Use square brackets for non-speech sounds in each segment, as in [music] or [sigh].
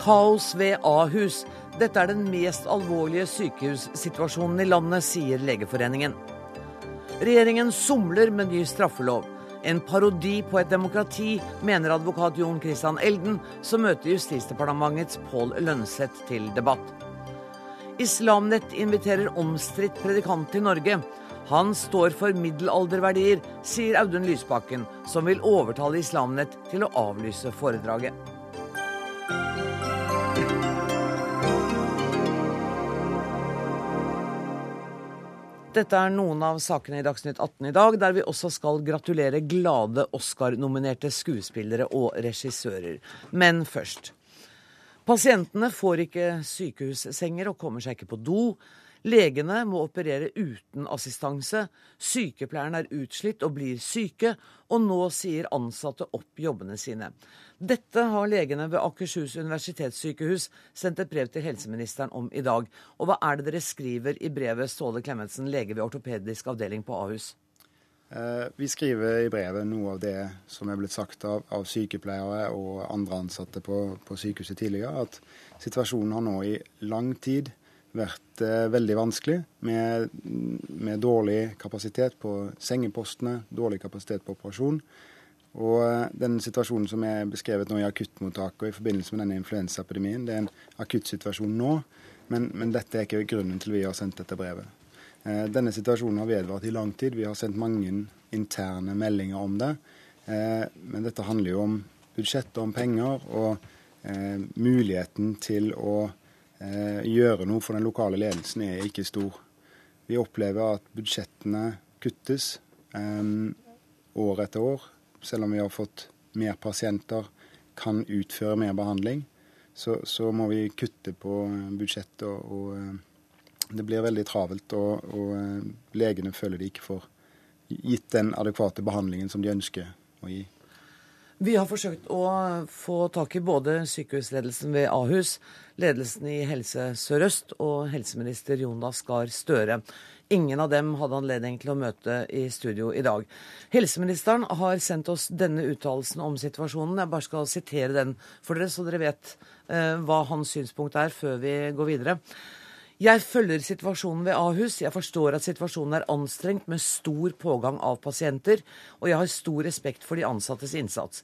Kaos ved Ahus. Dette er den mest alvorlige sykehussituasjonen i landet, sier Legeforeningen. Regjeringen somler med ny straffelov. En parodi på et demokrati, mener advokat Jon Christian Elden, som møter Justisdepartementets Pål Lønseth til debatt. Islamnett inviterer omstridt predikant til Norge. Han står for middelalderverdier, sier Audun Lysbakken, som vil overtale Islamnett til å avlyse foredraget. Dette er noen av sakene i Dagsnytt 18 i dag, der vi også skal gratulere glade Oscar-nominerte skuespillere og regissører. Men først. Pasientene får ikke sykehussenger og kommer seg ikke på do. Legene må operere uten assistanse. Sykepleierne er utslitt og blir syke, og nå sier ansatte opp jobbene sine. Dette har legene ved Akershus universitetssykehus sendt et brev til helseministeren om i dag. Og hva er det dere skriver i brevet, Ståle Klemetsen, lege ved ortopedisk avdeling på Ahus? Eh, vi skriver i brevet noe av det som er blitt sagt av, av sykepleiere og andre ansatte på, på sykehuset tidligere, at situasjonen har nå i lang tid vært eh, veldig vanskelig, med, med, dårlig kapasitet på sengepostene, dårlig kapasitet på operasjon. Og eh, den situasjonen som er beskrevet nå i akuttmottaket og i forbindelse med denne influensaepidemien, det er en akuttsituasjon nå, men, men, dette er ikke grunnen til vi har sendt dette brevet. Eh, denne situasjonen har vedvart i lang tid. Vi har sendt mange interne meldinger om det. Men dette handler jo om budsjett og om penger, og muligheten til å gjøre noe for den lokale ledelsen er ikke stor. Vi opplever at budsjettene kuttes eh, år etter år. Selv om vi har fått mer pasienter, kan utføre mer behandling, så, så må vi kutte på budsjettet. Og, og, eh, det blir veldig travelt, og, og eh, legene føler de ikke får gitt den adekvate behandlingen som de ønsker å gi. Vi har forsøkt å få tak i både sykehusledelsen ved Ahus, ledelsen i Helse Sør-Øst og helseminister Jonas Gahr Støre. Ingen av dem hadde anledning til å møte i studio i dag. Helseministeren har sendt oss denne uttalelsen om situasjonen. Jeg bare skal sitere den for dere, så dere vet eh, hva hans synspunkt er før vi går videre. Jeg følger situasjonen ved Ahus. Jeg forstår at situasjonen er anstrengt med stor pågang av pasienter, og jeg har stor respekt for de ansattes innsats.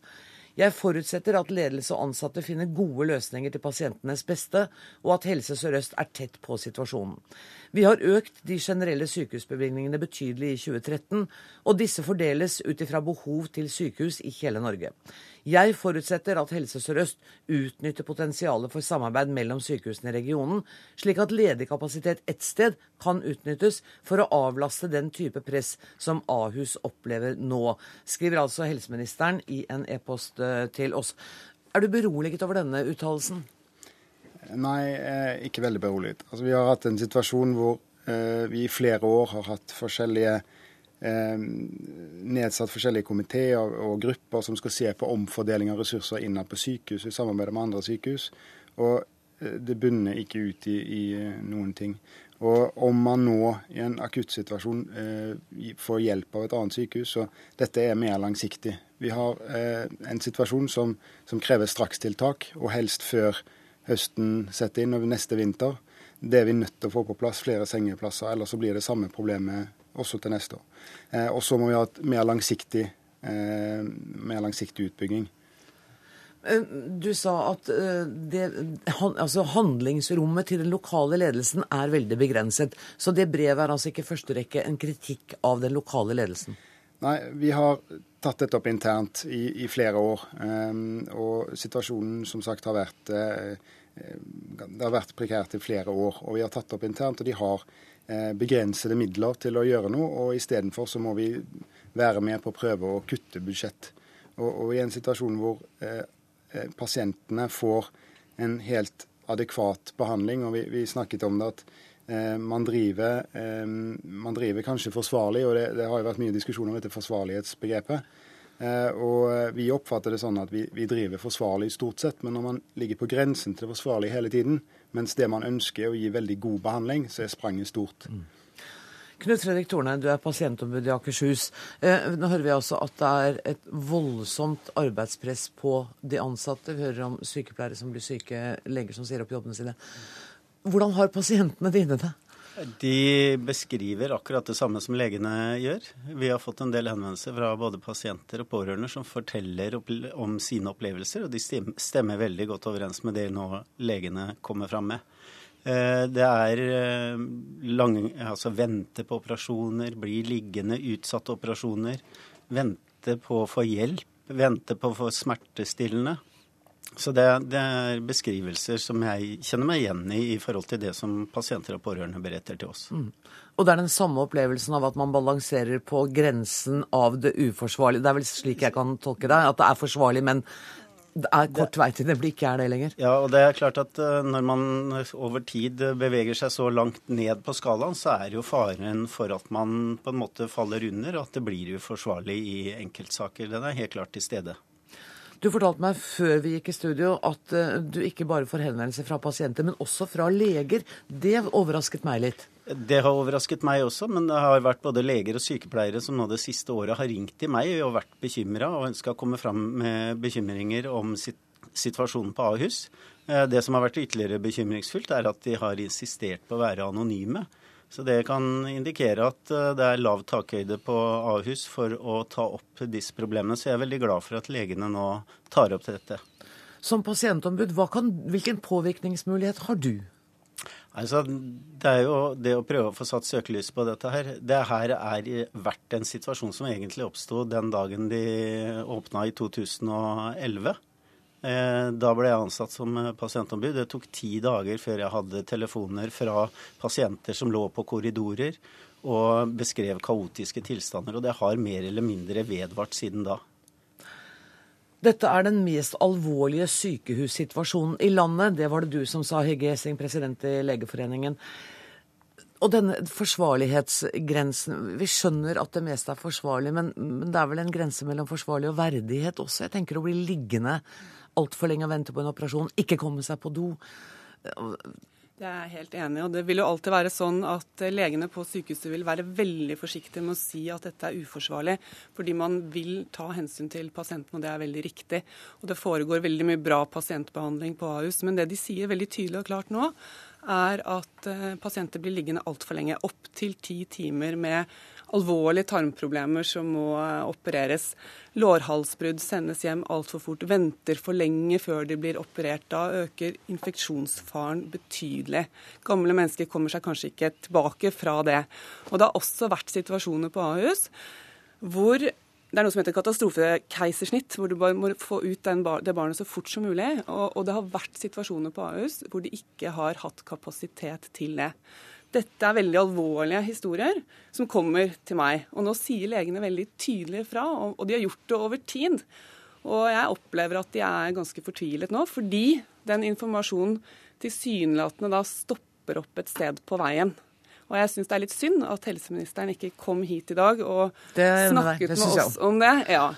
Jeg forutsetter at ledelse og ansatte finner gode løsninger til pasientenes beste, og at Helse Sør-Øst er tett på situasjonen. Vi har økt de generelle sykehusbevilgningene betydelig i 2013, og disse fordeles ut ifra behov til sykehus i hele Norge. Jeg forutsetter at Helse Sør-Øst utnytter potensialet for samarbeid mellom sykehusene i regionen, slik at ledig kapasitet ett sted kan utnyttes for å avlaste den type press som Ahus opplever nå, skriver altså helseministeren i en e-post eh, til oss. Er du beroliget over denne uttalelsen? Nei, eh, ikke veldig beroliget. Altså, vi har hatt en situasjon hvor eh, vi i flere år har hatt forskjellige Eh, nedsatt forskjellige komiteer og grupper som skal se på omfordeling av ressurser innad på sykehus i samarbeid med andre sykehus. Og det bunner ikke ut i, i, noen ting. Og om man nå i en akuttsituasjon eh, får hjelp av et annet sykehus, så dette er mer langsiktig. Vi har eh, en situasjon som, som, krever strakstiltak, og helst før høsten setter inn og neste vinter. Det er vi nødt til å få på plass flere sengeplasser, ellers så blir det samme problemet også til neste år. Eh, og så må vi ha et mer langsiktig, eh, mer langsiktig utbygging. Eh, du sa at det, altså handlingsrommet til den lokale ledelsen er veldig begrenset. Så det brevet er altså ikke i første rekke en kritikk av den lokale ledelsen? Nei, vi har tatt dette opp internt i, i flere år. Um, og situasjonen som sagt har vært, uh, det har vært prekært i flere år. Og vi har tatt opp internt, og de har Eh, begrensede midler til å gjøre noe, og istedenfor så må vi være med på å prøve å kutte budsjett. Og, og i en situasjon hvor eh, eh, pasientene får en helt adekvat behandling, og vi, vi snakket om det at eh, man, driver, eh, man, driver, kanskje forsvarlig, og det, det har jo vært mye diskusjon om dette forsvarlighetsbegrepet. Eh, og vi oppfatter det sånn at vi, vi, driver forsvarlig stort sett, men når man ligger på grensen til det forsvarlige hele tiden, mens det man ønsker er å gi veldig god behandling, så er spranget stort. Mm. Knut Fredrik Tornheim, du er pasientombud i Akershus. Eh, nå hører vi altså at det er et voldsomt arbeidspress på de ansatte. Vi hører om sykepleiere som blir syke, leger som sier opp jobbene sine. Hvordan har pasientene dine det? De beskriver akkurat det samme som legene gjør. Vi har fått en del henvendelser fra både pasienter og pårørende som forteller om sine opplevelser, og de stemmer veldig godt overens med det nå legene kommer fram med. Eh, det er lange, altså vente på operasjoner, bli liggende, utsatte operasjoner. Vente på å få hjelp, vente på å få smertestillende. Så det, det, er beskrivelser som jeg kjenner meg igjen i i forhold til det som pasienter og pårørende beretter til oss. Mm. Og det er den samme opplevelsen av at man balanserer på grensen av det uforsvarlige. Det er vel slik jeg kan tolke det, at det er forsvarlig, men det er kort vei til det blir ikke er det lenger. Ja, og det er klart at eh, når man over tid beveger seg så langt ned på skalaen, så er jo faren for at man på en måte faller under, og at det blir uforsvarlig i enkeltsaker. Den er helt klart til stede. Du fortalte meg før vi gikk i studio at uh, du ikke bare får henvendelser fra pasienter, men også fra leger. Det overrasket meg litt. Det har overrasket meg også, men det har vært både leger og sykepleiere som nå det siste året har ringt til meg og vært bekymra og ønska å komme fram med bekymringer om situasjonen på Ahus. Eh, det som har vært ytterligere bekymringsfullt, er at de har insistert på å være anonyme. Så det kan indikere at eh, det er lav takhøyde på Ahus for å ta opp disse problemene. Så jeg er veldig glad for at legene nå tar opp til dette. Som pasientombud, kan, hvilken påvirkningsmulighet har du? Altså, det er jo det å prøve å få satt søkelys på dette her. Det her er verdt en situasjon som egentlig oppsto den dagen de åpna i 2011. Eh, da ble jeg ansatt som pasientombud. Det tok ti dager før jeg hadde telefoner fra pasienter som lå på korridorer og beskrev kaotiske tilstander. Og det har mer eller mindre vedvart siden da. Dette er den mest alvorlige sykehussituasjonen i landet. Det var det du som sa, Hegge Essing, president i Legeforeningen. Og denne forsvarlighetsgrensen Vi skjønner at det meste er forsvarlig, men, men, det er vel en grense mellom forsvarlig og verdighet også? Jeg tenker å bli liggende altfor lenge og vente på en operasjon, ikke komme seg på do. Det er jeg helt enig og Det vil jo alltid være sånn at eh, legene på sykehuset vil være veldig forsiktige med å si at dette er uforsvarlig, fordi man vil ta hensyn til pasienten, og det er veldig riktig. Og Det foregår veldig mye bra pasientbehandling på Ahus. Men det de sier veldig tydelig og klart nå, er at eh, pasienter blir liggende altfor lenge. Opptil ti timer med alvorlige tarmproblemer som må eh, opereres. Lårhalsbrudd sendes hjem altfor fort, venter for lenge før de blir operert. Da øker infeksjonsfaren betydelig. Gamle mennesker kommer seg kanskje ikke tilbake fra det. Og Det har også vært situasjoner på Ahus hvor det er noe som heter katastrofekeisersnitt, hvor du bare må få ut bar det barnet så fort som mulig. Og, og, det har vært situasjoner på Ahus hvor de ikke har hatt kapasitet til det. Dette er veldig alvorlige historier som kommer til meg. Og nå sier legene veldig tydelig fra, og de har gjort det over tid. Og jeg opplever at de er ganske fortvilet nå, fordi den informasjonen tilsynelatende da stopper opp et sted på veien. Og jeg syns det er litt synd at helseministeren ikke kom hit i dag og snakket med oss om det. Ja.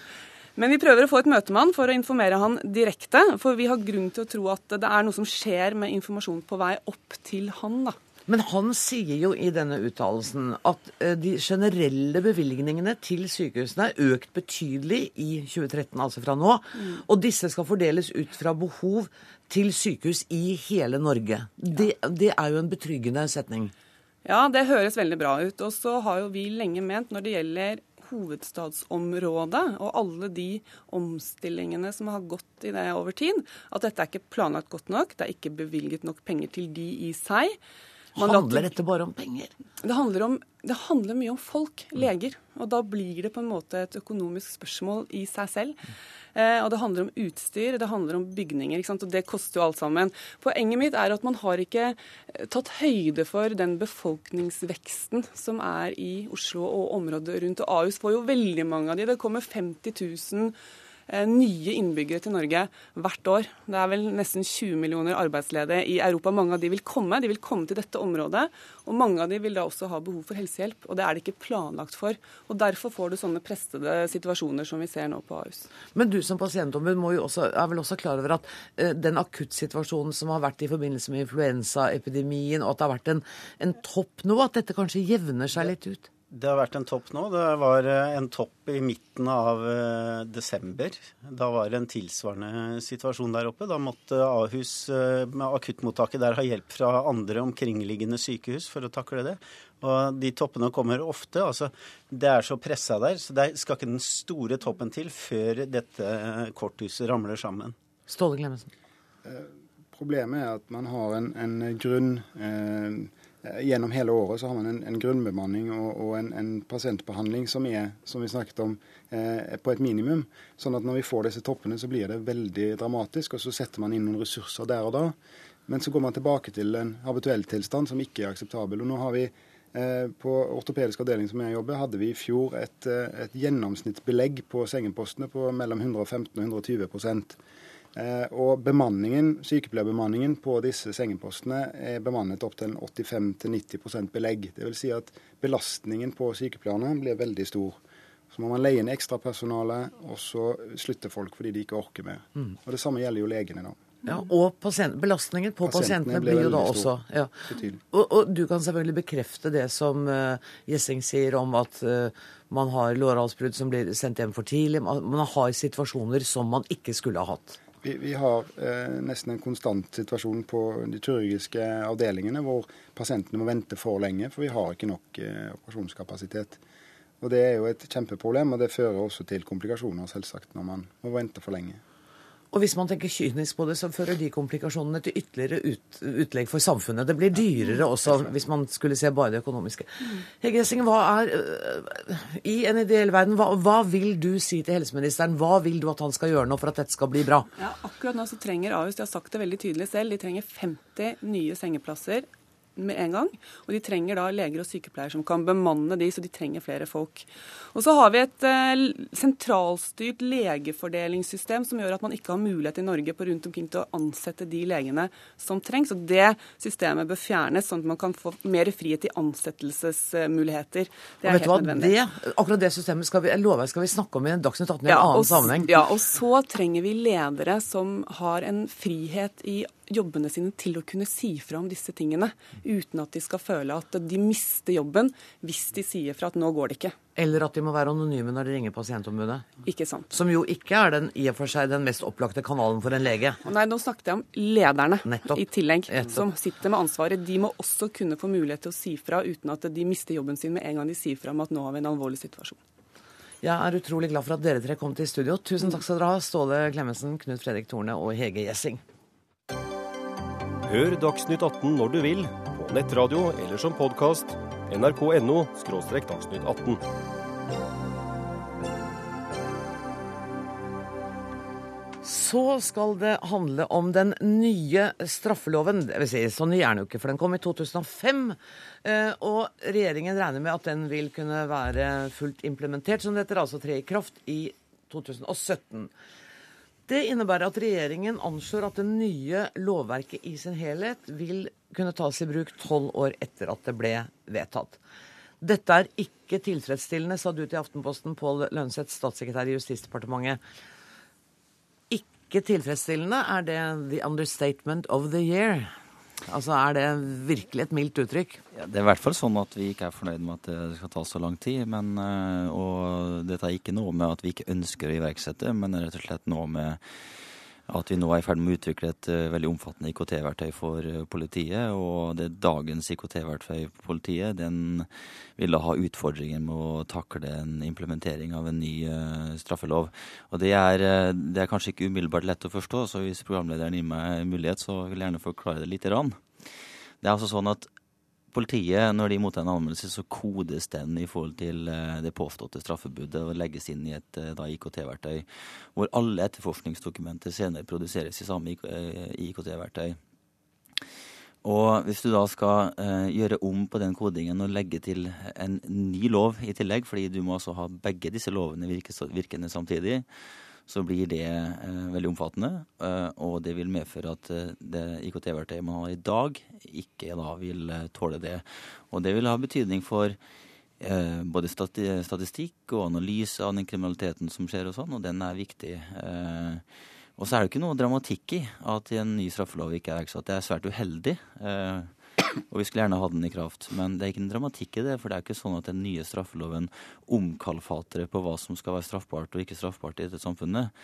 Men vi prøver å få et møte med han for å informere han direkte. For vi har grunn til å tro at det er noe som skjer med informasjon på vei opp til han. da. Men han sier jo i denne uttalelsen at eh, de generelle bevilgningene til sykehusene er økt betydelig i 2013, altså fra nå. Mm. Og disse skal fordeles ut fra behov til sykehus i hele Norge. Det, det er jo en betryggende setning. Ja, det høres veldig bra ut. Og så har jo vi lenge ment når det gjelder hovedstadsområdet og alle de omstillingene som har gått i det over tid, at dette er ikke planlagt godt nok, det er ikke bevilget nok penger til de i seg. Man handler dette bare om penger? Det handler, om, det handler, mye om folk, leger. Og da blir det på en måte et økonomisk spørsmål i seg selv. Eh, og det handler om utstyr, det handler om bygninger. Og det koster jo alt sammen. Poenget mitt er at man har ikke eh, tatt høyde for den befolkningsveksten som er i Oslo og området rundt. Og Ahus får jo veldig mange av de. Det kommer 50 000 eh, nye innbyggere til Norge hvert år. Det er vel nesten 20 millioner arbeidsledige i Europa. Mange av de vil komme. De vil komme til dette området. Og mange av de vil da også ha behov for helsehjelp. Og det er det ikke planlagt for. Og Derfor får du sånne prestede situasjoner som vi ser nå på Ahus. Men du som pasientombud er vel også klar over at uh, den akuttsituasjonen som har vært i forbindelse med influensaepidemien, og at det har vært en, en topp nå, at dette kanskje jevner seg litt ut? Det har vært en topp nå. Det var eh, en topp i midten av eh, desember. Da var det en tilsvarende situasjon der oppe. Da måtte Ahus eh, med akuttmottaket der ha hjelp fra andre omkringliggende sykehus for å takle det. Og de toppene kommer ofte. altså Det er så pressa der, så det skal ikke den store toppen til før dette korthuset ramler sammen. Ståle Glemmesen. Problemet er at man har en, en grunn Eh, gjennom hele året så har man en, en grunnbemanning og, og en, en, pasientbehandling som er, som vi snakket om, eh, på et minimum. Sånn at når vi får disse toppene, så blir det veldig dramatisk, og så setter man inn noen ressurser der og da. Men så går man tilbake til en habituell tilstand som ikke er akseptabel. Og nå har vi eh, på ortopedisk avdeling som jeg jobber, hadde vi i fjor et, eh, et gjennomsnittsbelegg på sengepostene på mellom 115 og 120 Eh, og bemanningen, Sykepleierbemanningen på disse sengepostene er bemannet opp til 85-90% belegg. Det vil Si at belastningen på sykepleierne blir veldig stor. Så må man leie inn ekstrapersonale, og så slutter folk fordi de ikke orker mer. Mm. Og Det samme gjelder jo legene da. Ja, Og belastningen på pasientene, pasientene blir jo da også ja. og, og, du kan selvfølgelig bekrefte det som uh, Gjessing sier om at uh, man har lårhalsbrudd som blir sendt hjem for tidlig. Man, man har situasjoner som man ikke skulle ha hatt. Vi, vi har eh, nesten en konstant situasjon på de kirurgiske avdelingene hvor pasientene må vente for lenge, for vi har ikke nok eh, operasjonskapasitet. Og Det er jo et kjempeproblem, og det fører også til komplikasjoner selvsagt når man må vente for lenge. Og hvis man tenker kynisk på det, så fører de komplikasjonene til ytterligere ut, utlegg for samfunnet. Det blir dyrere også, hvis man skulle se bare det økonomiske. Hege Essing, hva er øh, I en ideell verden, hva, hva, vil du si til helseministeren? Hva vil du at han skal gjøre nå for at dette skal bli bra? Ja, akkurat nå så trenger Ahus, de har sagt det veldig tydelig selv, de trenger 50 nye sengeplasser med en gang. Og de trenger da leger og sykepleiere som kan bemanne de, så de trenger flere folk. Og så har vi et eh, sentralstyrt legefordelingssystem som gjør at man ikke har mulighet i Norge på rundt omkring til å ansette de legene som trengs. Og det systemet bør fjernes, sånn at man kan få mer frihet i ansettelsesmuligheter. Det er helt hva, nødvendig. Det, akkurat det systemet skal vi, lover, skal vi snakke om i en Dagsnytt 18 i en ja, annen og, sammenheng. Ja, og så trenger vi ledere som har en frihet i jobbene sine til å kunne si fra om disse tingene, uten at de skal føle at de mister jobben hvis de sier fra at nå går det ikke. Eller at de må være anonyme når de ringer pasientombudet. Ikke sant. Som jo ikke er den, i og for seg den mest opplagte kanalen for en lege. Nei, nå snakket jeg om lederne Nettopp. i tillegg, Nettopp. som sitter med ansvaret. De må også kunne få mulighet til å si fra uten at de mister jobben sin med en gang de sier fra om at nå har vi en alvorlig situasjon. Jeg er utrolig glad for at dere tre kom til studio. Tusen takk skal dere ha, Ståle Klemetsen, Knut Fredrik Torne og Hege Gjessing. Hør Dagsnytt 18 når du vil, på nettradio eller som podkast. nrk.no – dagsnytt 18. Så skal det handle om den nye straffeloven. Det vil si, så ny er den jo ikke, for den kom i 2005. Eh, og regjeringen regner med at den vil kunne være fullt implementert, som det heter, altså tre i kraft i 2017. Det innebærer at regjeringen anslår at det nye lovverket i sin helhet vil kunne tas i bruk tolv år etter at det ble vedtatt. Dette er ikke tilfredsstillende, sa du til Aftenposten, Pål Lønseth, statssekretær i Justisdepartementet. Ikke tilfredsstillende, er det the understatement of the year? Altså, Er det virkelig et mildt uttrykk? Ja, det er i hvert fall sånn at vi ikke er fornøyd med at det skal ta så lang tid. Men, eh, og dette er ikke noe med at vi ikke ønsker å iverksette, men rett og slett noe med at vi nå er i ferd med å utvikle et uh, veldig omfattende IKT-verktøy for uh, politiet. Og det dagens IKT-verktøy for politiet den vil da ha utfordringer med å takle en implementering av en ny uh, straffelov. Og det er, det er, kanskje ikke umiddelbart lett å forstå, så hvis programlederen gir meg mulighet, så vil jeg gjerne forklare det lite grann. Det er altså sånn at Politiet, når de mottar en anmeldelse, så kodes den i forhold til eh, det påståtte straffebudet og legges inn i et eh, IKT-verktøy, hvor alle etterforskningsdokumenter senere produseres i samme IKT-verktøy. Eh, og hvis du da skal eh, gjøre om på den kodingen og legge til en ny lov i tillegg, fordi du må altså ha begge disse lovene virkende samtidig, så blir det eh, veldig omfattende. Eh, og det vil medføre at eh, det IKT-verktøyet man har i dag, ikke da vil tåle det. Og det vil ha betydning for både stati statistikk og analyse av den kriminaliteten som skjer og sånn, og den er viktig. Og så er det ikke noe dramatikk i at en ny straffelov ikke er iverksatt. Det er svært uheldig. Eh, og vi skulle gjerne ha den i kraft. Men det er ikke en dramatikk i det, for det er ikke sånn at den nye straffeloven omkalfatrer på hva som skal være straffbart og ikke straffbart i dette samfunnet.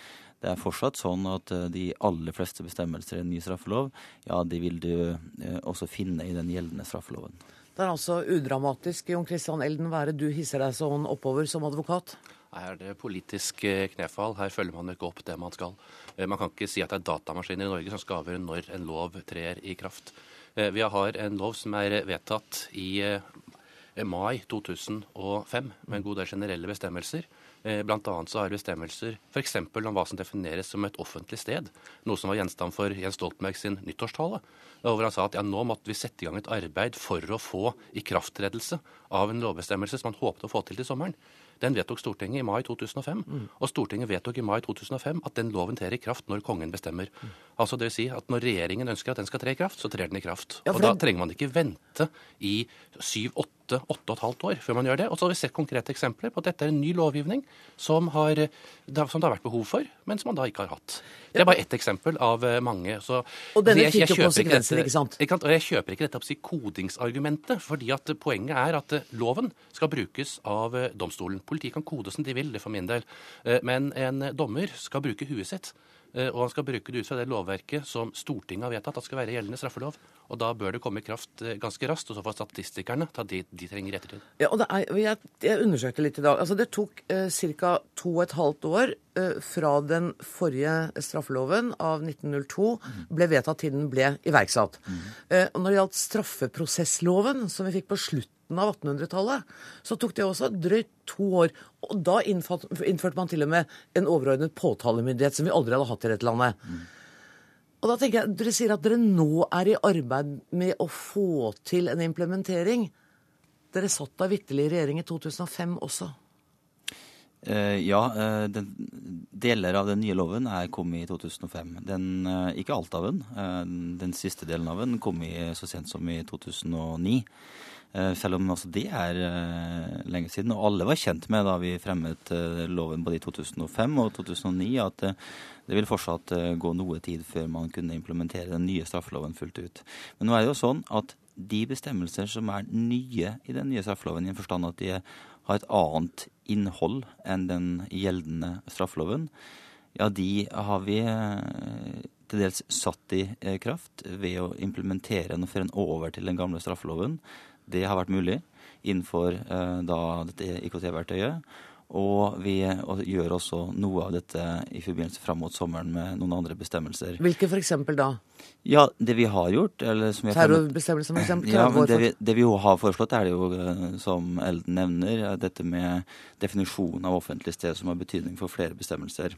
Det er fortsatt sånn at eh, de aller fleste bestemmelser i en ny straffelov, ja, de vil du eh, også finne i den gjeldende straffeloven. Det er altså udramatisk, Jon Christian Elden Være, du hisser deg sånn oppover som advokat? Her er det politisk eh, knefall. Her følger man ikke opp det man skal. Man kan ikke si at det er datamaskiner i Norge som skal avgjøre når en lov trer i kraft. Eh, vi har en lov som er vedtatt i eh, mai 2005 med en god del generelle bestemmelser. Eh, blant annet så har bestemmelser f.eks. om hva som defineres som et offentlig sted. Noe som var gjenstand for Jens Stoltenberg sin nyttårstale. Hvor han sa at ja, nå måtte vi sette i gang et arbeid for å få ikrafttredelse av en lovbestemmelse som han håpet å få til til sommeren. Den vedtok Stortinget i mai 2005. Mm. Og Stortinget vedtok i mai 2005 at den loven trer i kraft når kongen bestemmer. Mm. Altså det vil si at Når regjeringen ønsker at den skal tre i kraft, så trer den i kraft. Ja, og Da trenger man ikke vente i syv, åtte, åtte og et halvt år før man gjør det. Og så har vi sett konkrete eksempler på at dette er en ny lovgivning som, har, som det har vært behov for, men som man da ikke har hatt. Det er bare ett eksempel av eh, mange. Så, og denne fikk jo konsekvenser, ikke sant? Ikke, og jeg kjøper ikke dette si, kodingsargumentet, fordi at poenget er at eh, loven skal brukes av eh, domstolen. Politiet kan kode som de vil, det for min del. Men en dommer skal bruke huet sitt. Og han skal bruke det ut fra det lovverket som Stortinget har vedtatt at skal være gjeldende straffelov. Og da bør det komme i kraft eh, ganske raskt, og så får statistikerne ta det de trenger i ettertid. Ja, og er, jeg, jeg, undersøkte litt i dag. Altså Det tok eh, ca. to og et halvt år eh, fra den forrige straffeloven av 1902 ble vedtatt til den ble iverksatt. Eh, og når det gjaldt straffeprosessloven, som vi fikk på slutten av 1800-tallet, så tok det også drøyt to år. Og da innførte man til og med en overordnet påtalemyndighet, som vi aldri hadde hatt i dette landet. Og da tenker jeg, Dere sier at dere nå er i arbeid med å få til en implementering. Dere satt da vitterlig i regjering i 2005 også? Uh, ja, den, deler av den nye loven er kom i 2005. Den, uh, ikke alt av den. den siste delen av den kom i så sent som i 2009. Selv om altså det er lenge siden. Og alle var kjent med da vi fremmet loven både i 2005 og 2009 at det vil fortsatt eh, gå noe tid før man kunne implementere den nye straffeloven fullt ut. Men nå er det jo sånn at de bestemmelser som er nye i den nye straffeloven, i en forstand at de har et annet innhold enn den gjeldende straffeloven, ja, de har vi eh, til dels satt i eh, kraft ved å implementere og føre den over til den gamle straffeloven. Det har vært mulig innenfor da dette IKT-verktøyet. Og vi gjør også noe av dette i forbindelse fram mot sommeren med noen andre bestemmelser. Hvilke f.eks. da? Ja, det vi har gjort Terrorbestemmelser, f.eks.? Ja, men det vi, det vi jo har foreslått, er det jo, eh, som Elden nevner, dette med definisjonen av offentlig sted som har betydning for flere bestemmelser.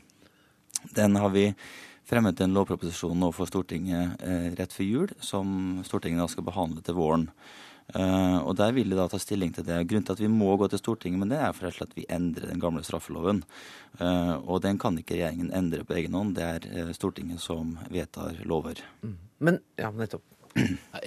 Den har vi fremmet en lovproposisjon nå for Stortinget eh, rett før jul, som Stortinget da skal behandle til våren. Uh, og Der vil de da ta stilling til det. Grunnen til at vi må gå til Stortinget med det, er for at vi endrer den gamle straffeloven. Uh, og den kan ikke regjeringen endre på egen hånd. Det er uh, Stortinget som vedtar lover. Mm. Men, ja, nettopp.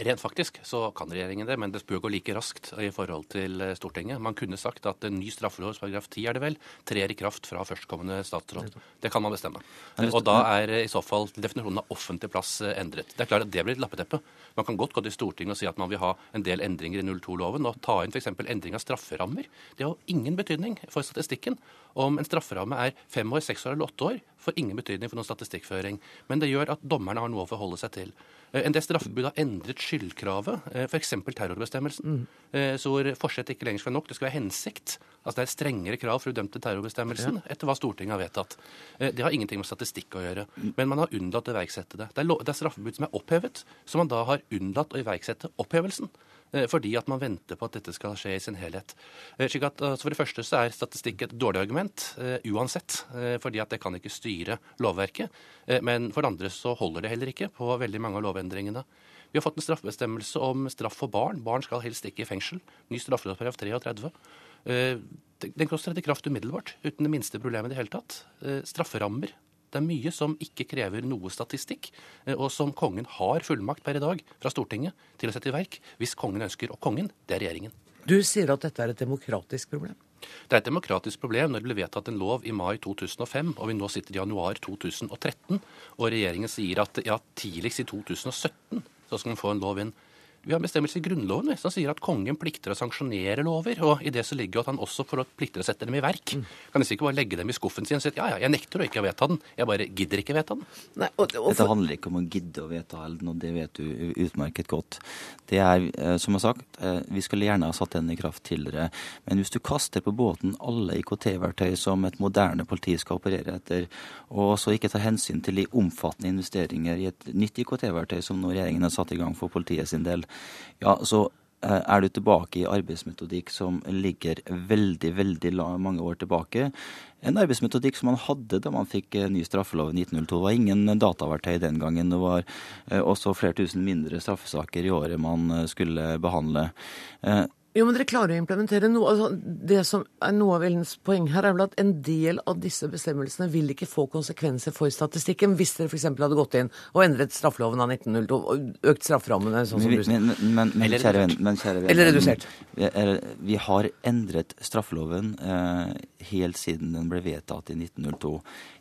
Rent faktisk så kan regjeringen det, men det bør gå like raskt i forhold til eh, Stortinget. Man kunne sagt at en ny straffelovs paragraf 10 er det vel, trer i kraft fra førstkommende statsråd. Det kan man bestemme. Og da er i så fall definisjonen av offentlig plass eh, endret. Det er klart at det blir et lappeteppe. Man kan godt gå til Stortinget og si at man vil ha en del endringer i 02-loven, og ta inn f.eks. endring av strafferammer. Det har ingen betydning for statistikken. Om en strafferamme er fem år, seks år eller åtte år, får ingen betydning for noen statistikkføring. Men det gjør at dommerne har noe å forholde seg til. Eh, en del straffebud har endret skyldkravet, eh, f.eks. terrorbestemmelsen. Mm. Eh, så forsett ikke lenger skal være nok. Det skal være hensikt. Altså Det er strengere krav for udømte terrorbestemmelsen ja. etter hva Stortinget har vedtatt. Det har ingenting med statistikk å gjøre. Men man har unnlatt å iverksette det. Det er, det er straffebud som er opphevet, som man da har unnlatt å iverksette opphevelsen. Eh, fordi at man venter på at dette skal skje i sin helhet. Eh, slik at altså For det første så er statistikk et dårlig argument uh, uansett, fordi at det kan ikke styre lovverket. Men for det andre så holder det heller ikke på veldig mange av lovendringene. Vi har fått en straffebestemmelse om straff for barn. Barn skal helst ikke i fengsel. Ny straffelovsparagraf 33. Den kan tre i kraft umiddelbart, uten det minste problemet i det hele tatt. Strafferammer det er mye som ikke krever noe statistikk, og som kongen har fullmakt per i dag fra Stortinget til å sette i verk hvis kongen ønsker. Og kongen, det er regjeringen. Du sier at dette er et demokratisk problem? Det er et demokratisk problem når det ble vedtatt en lov i mai 2005, og vi nå sitter i januar 2013, og regjeringen sier at ja, tidligst i 2017 så skal man få en lov inn. Vi har bestemmelser i Grunnloven som sier at kongen plikter å sanksjonere lover. Og i det så ligger jo at han også får plikter å sette dem i verk. Mm. Kan nesten ikke bare legge dem i skuffen sin og si at ja, ja, jeg nekter å ikke vedta den. Jeg bare gidder ikke vedta den. Nei, og, og, Dette handler ikke om å gidde å vedta den, og det vet du utmerket godt. Det er, eh, som jeg har sagt, eh, vi skulle gjerne ha satt den i kraft tidligere. Men hvis du kaster på båten alle IKT-verktøy som et moderne politi skal operere etter, og så ikke tar hensyn til de omfattende investeringer i et nytt IKT-verktøy som nå regjeringen har satt i gang for politiet sin del, ja, så eh, er du tilbake i arbeidsmetodikk som ligger veldig, veldig mange år tilbake. En arbeidsmetodikk som man hadde da man fikk eh, ny straffelov i 1902. Det var ingen dataverktøy den gangen. Det var eh, også flere tusen mindre straffesaker i året man skulle behandle. Jo, men dere klarer å implementere noe. Altså, det som er Noe av Ellens poeng her er vel at en del av disse bestemmelsene vil ikke få konsekvenser for statistikken, hvis dere f.eks. hadde gått inn og endret straffeloven av 1902 og økt strafferammene sånn som men, du men, men, men, kjære venn, men kjære venn Eller redusert. Vi, vi har endret straffeloven eh, helt siden den ble vedtatt i 1902.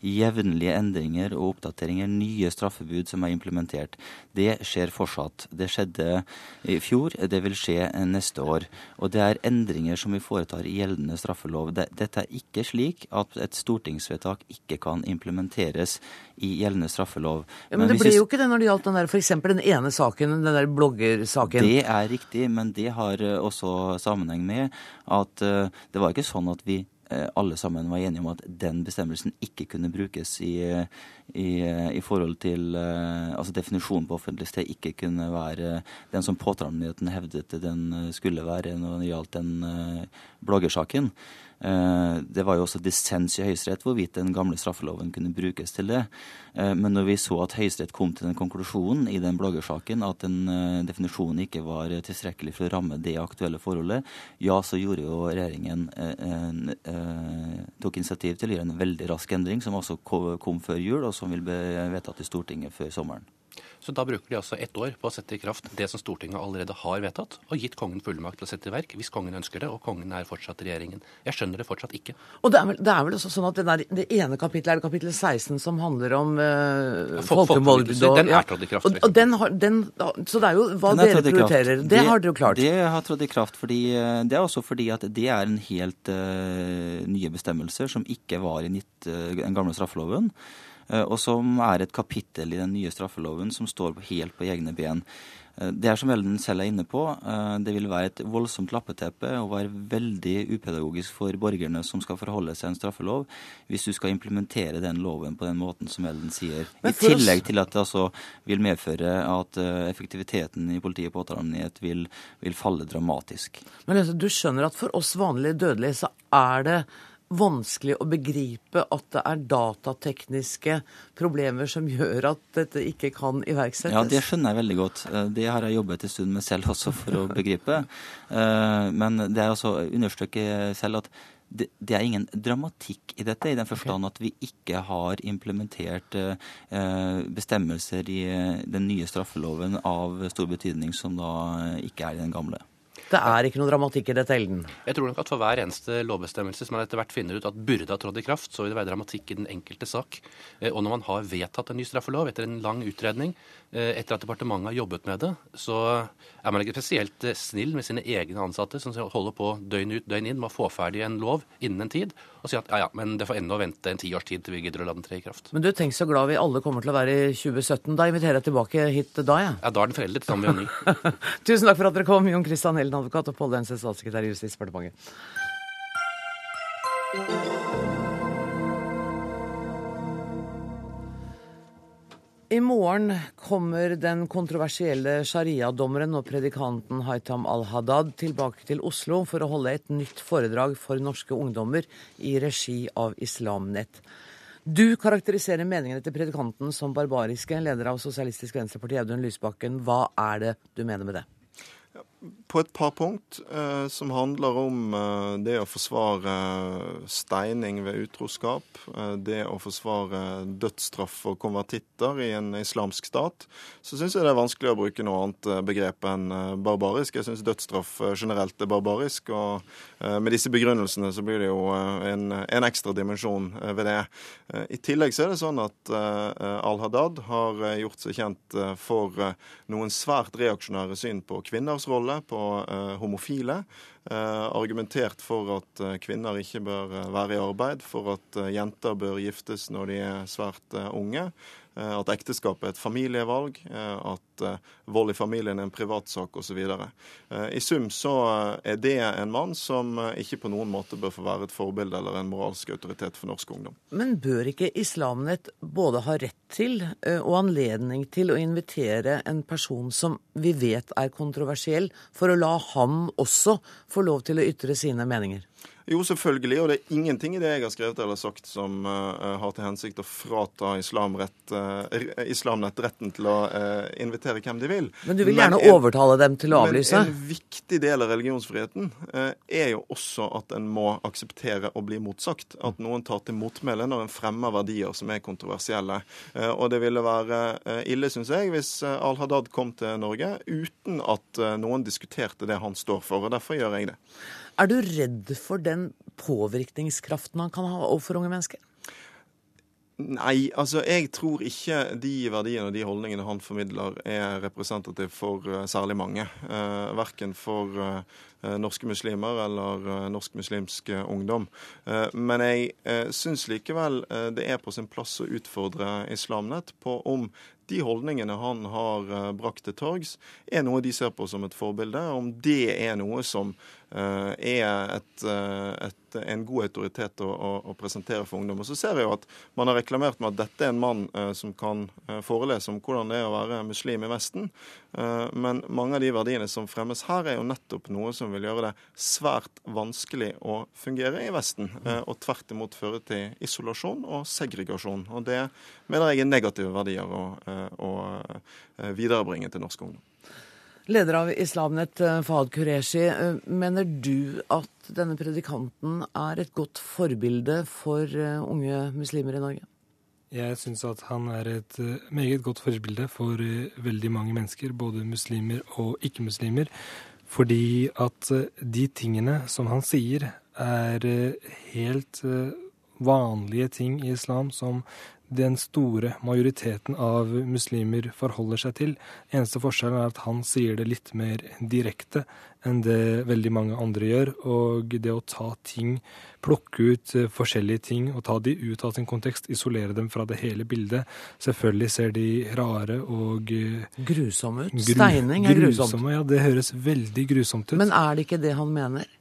Jevnlige endringer og oppdateringer, nye straffebud som er implementert. Det skjer fortsatt. Det skjedde i fjor, det vil skje neste år. Og det er endringer som vi foretar i gjeldende straffelov. Dette er ikke slik at et stortingsvedtak ikke kan implementeres i gjeldende straffelov. Ja, men, men det ble jo ikke det når det gjaldt den der, f.eks. den ene saken, den der bloggersaken. Det er riktig, men det har eh, også sammenheng med at uh, det var ikke sånn at vi Eh, alle sammen var enige om at den bestemmelsen ikke kunne brukes i, i, i forhold til eh, Altså definisjonen på offentlig sted ikke kunne være den som påtalemyndigheten hevdet den skulle være når det gjaldt den bloggersaken. Eh, det var jo også dissens i Høyesterett hvorvidt den gamle straffeloven kunne brukes til det. Eh, men når vi så at Høyesterett kom til den konklusjonen i den bloggersaken at den eh, definisjonen ikke var tilstrekkelig for å ramme det aktuelle forholdet, ja, så gjorde jo regjeringen tok initiativ til å gjøre en veldig rask endring, som også kom før jul, og som vil bli vedtatt i Stortinget før sommeren. Så da bruker de altså ett år på å sette i kraft det som Stortinget allerede har vedtatt, og gitt kongen fullmakt til å sette i verk hvis kongen ønsker det, og kongen er fortsatt regjeringen. Jeg skjønner det fortsatt ikke. Og det er vel, det er vel også sånn at der, det ene kapittelet er det kapittel 16 som handler om uh, folkemord. Den er trådt i kraft. Og, og den har, den, så det er jo hva dere prioriterer. Det, det, har dere jo klart. Det har trådt i kraft fordi eh, Det er også fordi at det er en helt uh, nye bestemmelser som ikke var i nitt, uh, den gamle straffeloven. Eh, og som er et kapittel i den nye straffeloven som står helt på egne ben. Eh, det er som Elden selv er inne på, eh, det vil være et voldsomt lappeteppe og være veldig upedagogisk for borgerne som skal forholde seg til en straffelov, hvis du skal implementere den loven på den måten som Elden sier. I tillegg til at det altså vil medføre at effektiviteten i politiet og påtalemyndighet vil, vil falle dramatisk. Men du skjønner at for oss vanlige dødelige så er det vanskelig å begripe at det er datatekniske problemer som gjør at dette ikke kan iverksettes? Ja, det skjønner jeg veldig godt. Eh, det har jeg jobbet en stund med selv også for å begripe. Eh, men det er altså å selv at det, det, er ingen dramatikk i dette, i den forstand at vi ikke har implementert eh, bestemmelser i den nye straffeloven av stor betydning som da ikke er i den gamle. Det er ikke noe dramatikk i dette, Elden? Jeg tror nok at for hver eneste lovbestemmelse som man etter hvert finner ut at burde ha trådt i kraft, så vil det være dramatikk i den enkelte sak. Eh, og når man har vedtatt en ny straffelov etter en lang utredning, eh, etter at departementet har jobbet med det, så er man ikke spesielt eh, snill med sine egne ansatte som holder på døgn ut, døgn inn med å få ferdig en lov innen en tid, og si at ja ja, men det får ennå vente en tiårs tid til vi gidder å la den tre i kraft. Men du, tenk så glad vi alle kommer til å være i 2017. Da inviterer jeg tilbake hit da, ja. Ja, da er den foreldet, som vi ha ny. [laughs] Tusen takk for at dere kom, Jon Christian helden advokat, og Pål Dense, statssekretær i Justisdepartementet. I morgen kommer den kontroversielle sharia-dommeren og predikanten Haitam al-Haddad tilbake til Oslo for å holde et nytt foredrag for norske ungdommer i regi av Islamnett. Du karakteriserer meningene til predikanten som barbariske. Leder av Sosialistisk Venstreparti, Audun Lysbakken. Hva er det du mener med det? På et par punkt eh, som handler om eh, det å forsvare steining ved utroskap, eh, det å forsvare dødsstraff for konvertitter i en islamsk stat, så syns jeg det er vanskelig å bruke noe annet eh, begrep enn eh, barbarisk. Jeg syns dødsstraff eh, generelt er barbarisk, og med disse begrunnelsene så blir det jo en, en ekstra dimensjon ved det. I tillegg så er det sånn at al-Haddad har gjort seg kjent for noen svært reaksjonære syn på kvinners rolle, på homofile. Argumentert for at kvinner ikke bør være i arbeid, for at jenter bør giftes når de er svært unge. Eh, at ekteskap er et familievalg, eh, at eh, vold i familien er en privatsak osv. I sum så er det en mann som ikke på noen måte bør få være et forbilde eller en moralsk autoritet for norsk ungdom. Men bør ikke Islamnett både ha rett til og anledning til å invitere en person som vi vet er kontroversiell, for å la ham også få lov til å ytre sine meninger? Jo, selvfølgelig. Og det er ingenting i det jeg har skrevet eller sagt som uh, har til hensikt å frata Islamnett uh, retten til å uh, invitere hvem de vil. Men du vil gjerne en, overtale dem til å avlyse? Men en viktig del av religionsfriheten er jo også at en må akseptere å bli motsagt. At noen tar til motmæle når en fremmer verdier som er kontroversielle. og det ville være ille, syns jeg, hvis al-Haddad kom til Norge uten at noen diskuterte det han står for. og Derfor gjør jeg det. Er du redd for den påvirkningskraften han kan ha overfor unge mennesker? Nei, altså jeg tror ikke de verdiene og de holdningene han formidler er representative for uh, særlig mange. Uh, verken for uh, norske muslimer eller norsk muslimsk ungdom. Men jeg uh, syns likevel det er på sin plass å utfordre Islamnett på om de holdningene han har uh, brakt til torgs, er noe de ser på som et forbilde. Om det er noe som uh, er et, uh, et, en god autoritet å, å, å, presentere for ungdom. Og så ser jeg jo at man har reklamert med at dette er en mann som kan forelese om hvordan det er å være muslim i Vesten. men mange av de verdiene som fremmes her, er jo nettopp noe som vil gjøre det svært vanskelig å fungere i Vesten, og tvert imot føre til isolasjon og segregasjon. Og det mener jeg er negative verdier. å å eh, viderebringe til norsk ungdom. Leder av Islamnett, eh, Fahad Qureshi. Eh, mener du at denne predikanten er et godt forbilde for unge muslimer i Norge? Jeg syns at han er et meget godt forbilde for veldig mange mennesker, både muslimer og ikke-muslimer. Fordi at de tingene som han sier, er helt vanlige ting i islam som den store majoriteten av muslimer forholder seg til. Eneste forskjellen er at han sier det litt mer direkte enn det veldig mange andre gjør. Og det å ta ting, plukke ut eh, forskjellige ting og ta de ut av sin kontekst, isolere dem fra det hele bildet. Selvfølgelig ser de rare og eh, Grusomme ut. Steining er grusomt. Grusomme, ja, det høres veldig grusomt ut. Men er det ikke det han mener?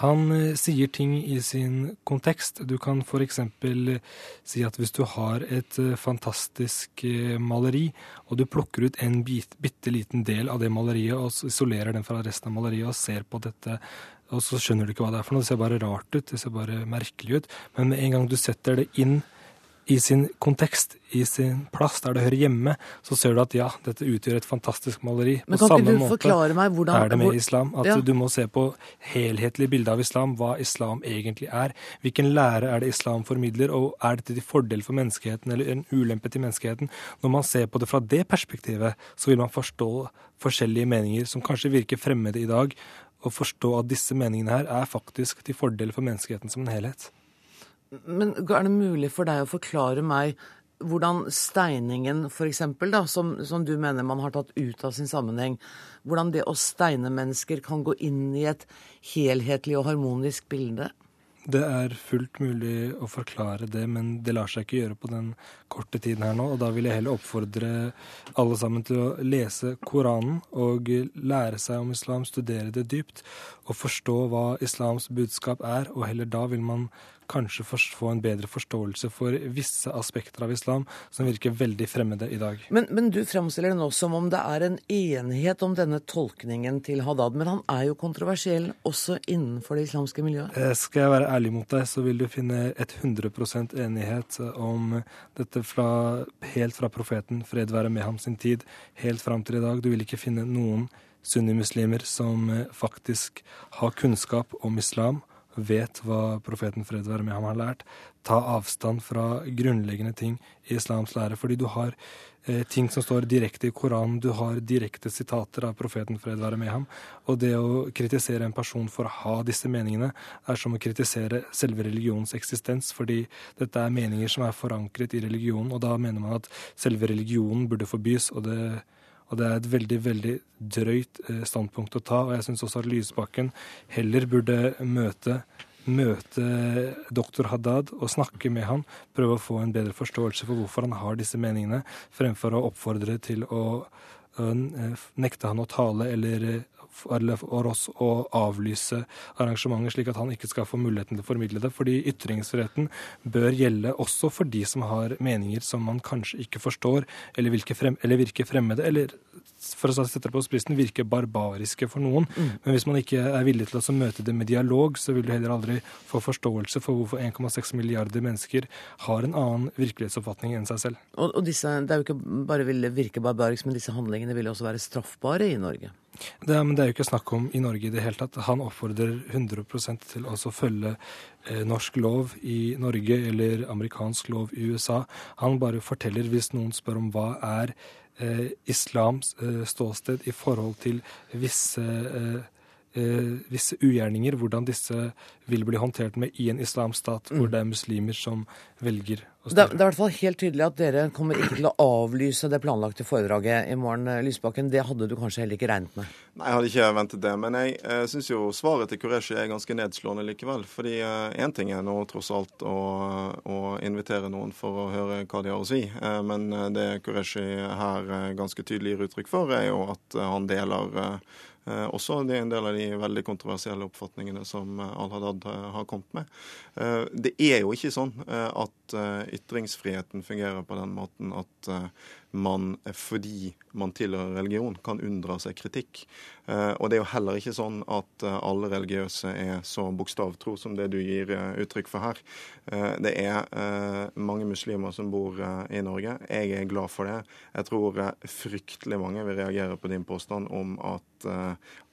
Han eh, sier ting i sin kontekst. Du kan f.eks. Eh, si at hvis du har et eh, fantastisk maleri, og du plukker ut en bit, bitte liten del av det maleriet og isolerer den fra resten av maleriet og ser på dette og så skjønner du ikke hva det er for noe. Det ser bare rart ut, det ser bare merkelig ut. Men med en gang du setter det inn i sin kontekst, i sin plass der det hører hjemme, så ser du at ja, dette utgjør et fantastisk maleri. Men kan ikke du forklare meg hvordan... er det med islam. At ja. du må se på helhetlig bilde av islam, hva islam egentlig er. Hvilken lære er det islam formidler, og er dette til fordel for menneskeheten eller en ulempe til menneskeheten? Når man ser på det fra det perspektivet, så vil man forstå forskjellige meninger som kanskje virker fremmede i dag, og forstå at disse meningene her er faktisk til fordel for menneskeheten som en helhet. Men er det mulig for deg å forklare meg hvordan steiningen f.eks., som, som du mener man har tatt ut av sin sammenheng, hvordan det å steine mennesker kan gå inn i et helhetlig og harmonisk bilde? Det er fullt mulig å forklare det, men det lar seg ikke gjøre på den korte tiden her nå. Og da vil jeg heller oppfordre alle sammen til å lese Koranen og lære seg om islam, studere det dypt og forstå hva islams budskap er, og heller da vil man kanskje få en bedre forståelse for visse aspekter av islam som virker veldig fremmede i dag. Men, men du fremstiller det nå som om det er en enighet om denne tolkningen til Haddad. Men han er jo kontroversiell også innenfor det islamske miljøet? Eh, skal jeg være ærlig mot deg, så vil du finne et 100% enighet om dette fra, helt fra profeten, fred være med ham sin tid, helt fram til i dag. Du vil ikke finne noen sunnimuslimer som eh, faktisk har kunnskap om islam, vet hva profeten fred være med ham har lært, ta avstand fra grunnleggende ting i islams lære. Fordi du har eh, ting som står direkte i Koranen, du har direkte sitater av profeten fred være med ham. Og det å kritisere en person for å ha disse meningene, er som å kritisere selve religionens eksistens, fordi dette er meninger som er forankret i religionen, og da mener man at selve religionen burde forbys. og det og det er et veldig veldig drøyt eh, standpunkt å ta. Og jeg syns også at Lysbakken heller burde møte møte doktor Haddad og snakke med han, prøve å få en bedre forståelse for hvorfor han har disse meningene, fremfor å oppfordre til å nekte han å tale eller for oss å avlyse arrangementet, slik at han ikke skal få muligheten til å formidle det. Fordi ytringsfriheten bør gjelde også for de som har meninger som man kanskje ikke forstår, eller virker, frem, eller virker fremmede, eller for å sette det på spissen, virker barbariske for noen. Mm. Men hvis man ikke er villig til å møte det med dialog, så vil du heller aldri få forståelse for hvorfor 1,6 milliarder mennesker har en annen virkelighetsoppfatning enn seg selv. Og, og disse, Det er jo ikke bare ville virke barbarisk, men disse handlingene vil også være straffbare i Norge? Det, men det er jo ikke snakk om i Norge i det hele tatt. Han oppfordrer 100% til å følge eh, norsk lov i Norge eller amerikansk lov i USA. Han bare forteller, hvis noen spør om hva er eh, islams eh, ståsted i forhold til visse, eh, eh, visse ugjerninger, hvordan disse vil bli håndtert med i en islamsk stat hvor mm. det er muslimer som velger. Det, det er i hvert fall helt tydelig at dere kommer ikke til å avlyse det planlagte foredraget i morgen, eh, Lysbakken. Det hadde du kanskje heller ikke regnet med? Nei, jeg hadde ikke ventet det. Men jeg eh, syns jo svaret til Qureshi er ganske nedslående likevel. Fordi én eh, ting er nå tross alt å, å, invitere noen for å høre hva de har å si. Eh, men eh, det Qureshi her eh, ganske tydelig gir uttrykk for, er jo at han deler Eh, også det er en del av de veldig kontroversielle oppfatningene som eh, Al-Haddad eh, har kommet med. Det er jo ikke sånn at ytringsfriheten fungerer på den måten at man fordi man tilhører religion, kan unndra seg kritikk. Eh, og det er jo heller ikke sånn at eh, alle religiøse er så bokstavtro som det du gir eh, uttrykk for her. Det er mange muslimer som bor i Norge. Jeg er glad for det. Jeg tror fryktelig mange vil reagere på din påstand om at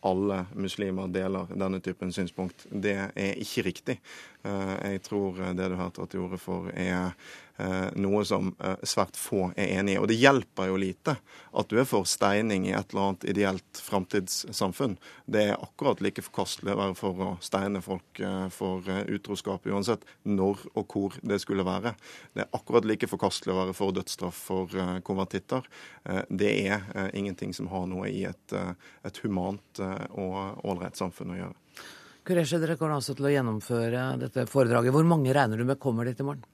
alle muslimer deler denne typen synspunkt. Det er ikke riktig. Jeg tror det du har tatt til orde for, er Eh, noe som eh, svært få er enig i. Og det hjelper jo lite at du er for steining i et eller annet ideelt framtidssamfunn. Det er akkurat like forkastelig å være for å steine folk eh, for utroskap, uansett når og hvor det skulle være. Det er akkurat like forkastelig å være for dødsstraff for konvertitter. Det er ingenting som har noe i et, et humant og ålreit samfunn å gjøre. Kureshe, dere kommer altså til å gjennomføre dette foredraget. Hvor mange regner du med kommer dit i morgen?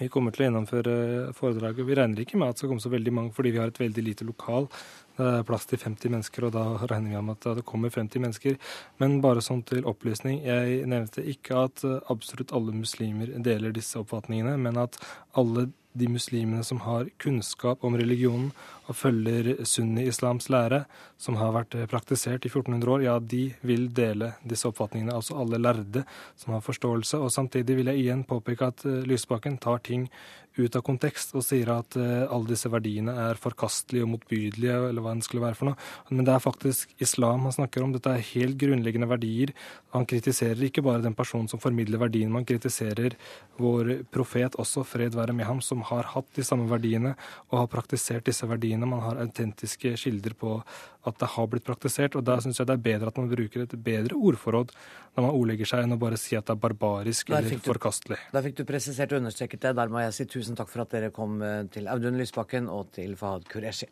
Vi kommer til å gjennomføre foredraget. Vi regner ikke med at det skal komme så veldig mange, fordi vi har et veldig lite lokal. Det er plass til 50 mennesker, og da regner vi med at det kommer 50 mennesker. Men bare sånn til opplysning, jeg nevnte ikke at absolutt alle muslimer deler disse oppfatningene, men at alle de muslimene som har kunnskap om religionen og følger sunni-islams lære, som har vært praktisert i 1400 år, ja, de vil dele disse oppfatningene. Altså alle lærde som har forståelse. Og samtidig vil jeg igjen påpeke at eh, Lysbakken tar ting ut av kontekst og sier at uh, alle disse verdiene er forkastelige og motbydelige, eller hva det skulle være for noe. Men det er faktisk islam han snakker om. Dette er helt grunnleggende verdier. Han kritiserer ikke bare den personen som formidler verdiene, man kritiserer vår profet også, fred være med ham, som har hatt de samme verdiene og har praktisert disse verdiene. Man har autentiske kilder på at det har blitt praktisert, og da syns jeg det er bedre at man bruker et bedre ordforråd når man ordlegger seg, enn å bare si at det er barbarisk eller du, forkastelig. Da fikk du presisert og understreket det. Der må jeg si tusen takk for at dere kom eh, til Audun Lysbakken og til Fahad Qureshi.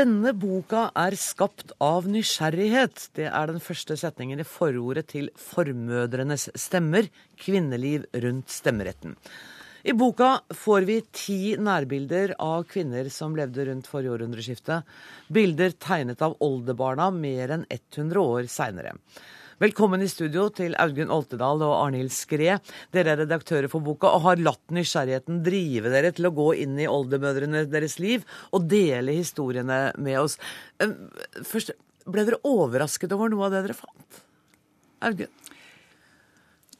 Denne boka er skapt av nysgjerrighet. Det er den første setningen i forordet til Formødrenes stemmer, kvinneliv rundt stemmeretten. I boka får vi ti nærbilder av kvinner som levde rundt forrige århundreskifte. Bilder tegnet av oldebarna mer enn 100 år seinere. Velkommen i studio til Audgunn Oltedal og Arnhild Skre. Dere er redaktører for boka og har latt nysgjerrigheten drive dere til å gå inn i oldemødrene deres liv og dele historiene med oss. Først, Ble dere overrasket over noe av det dere fant? Audun?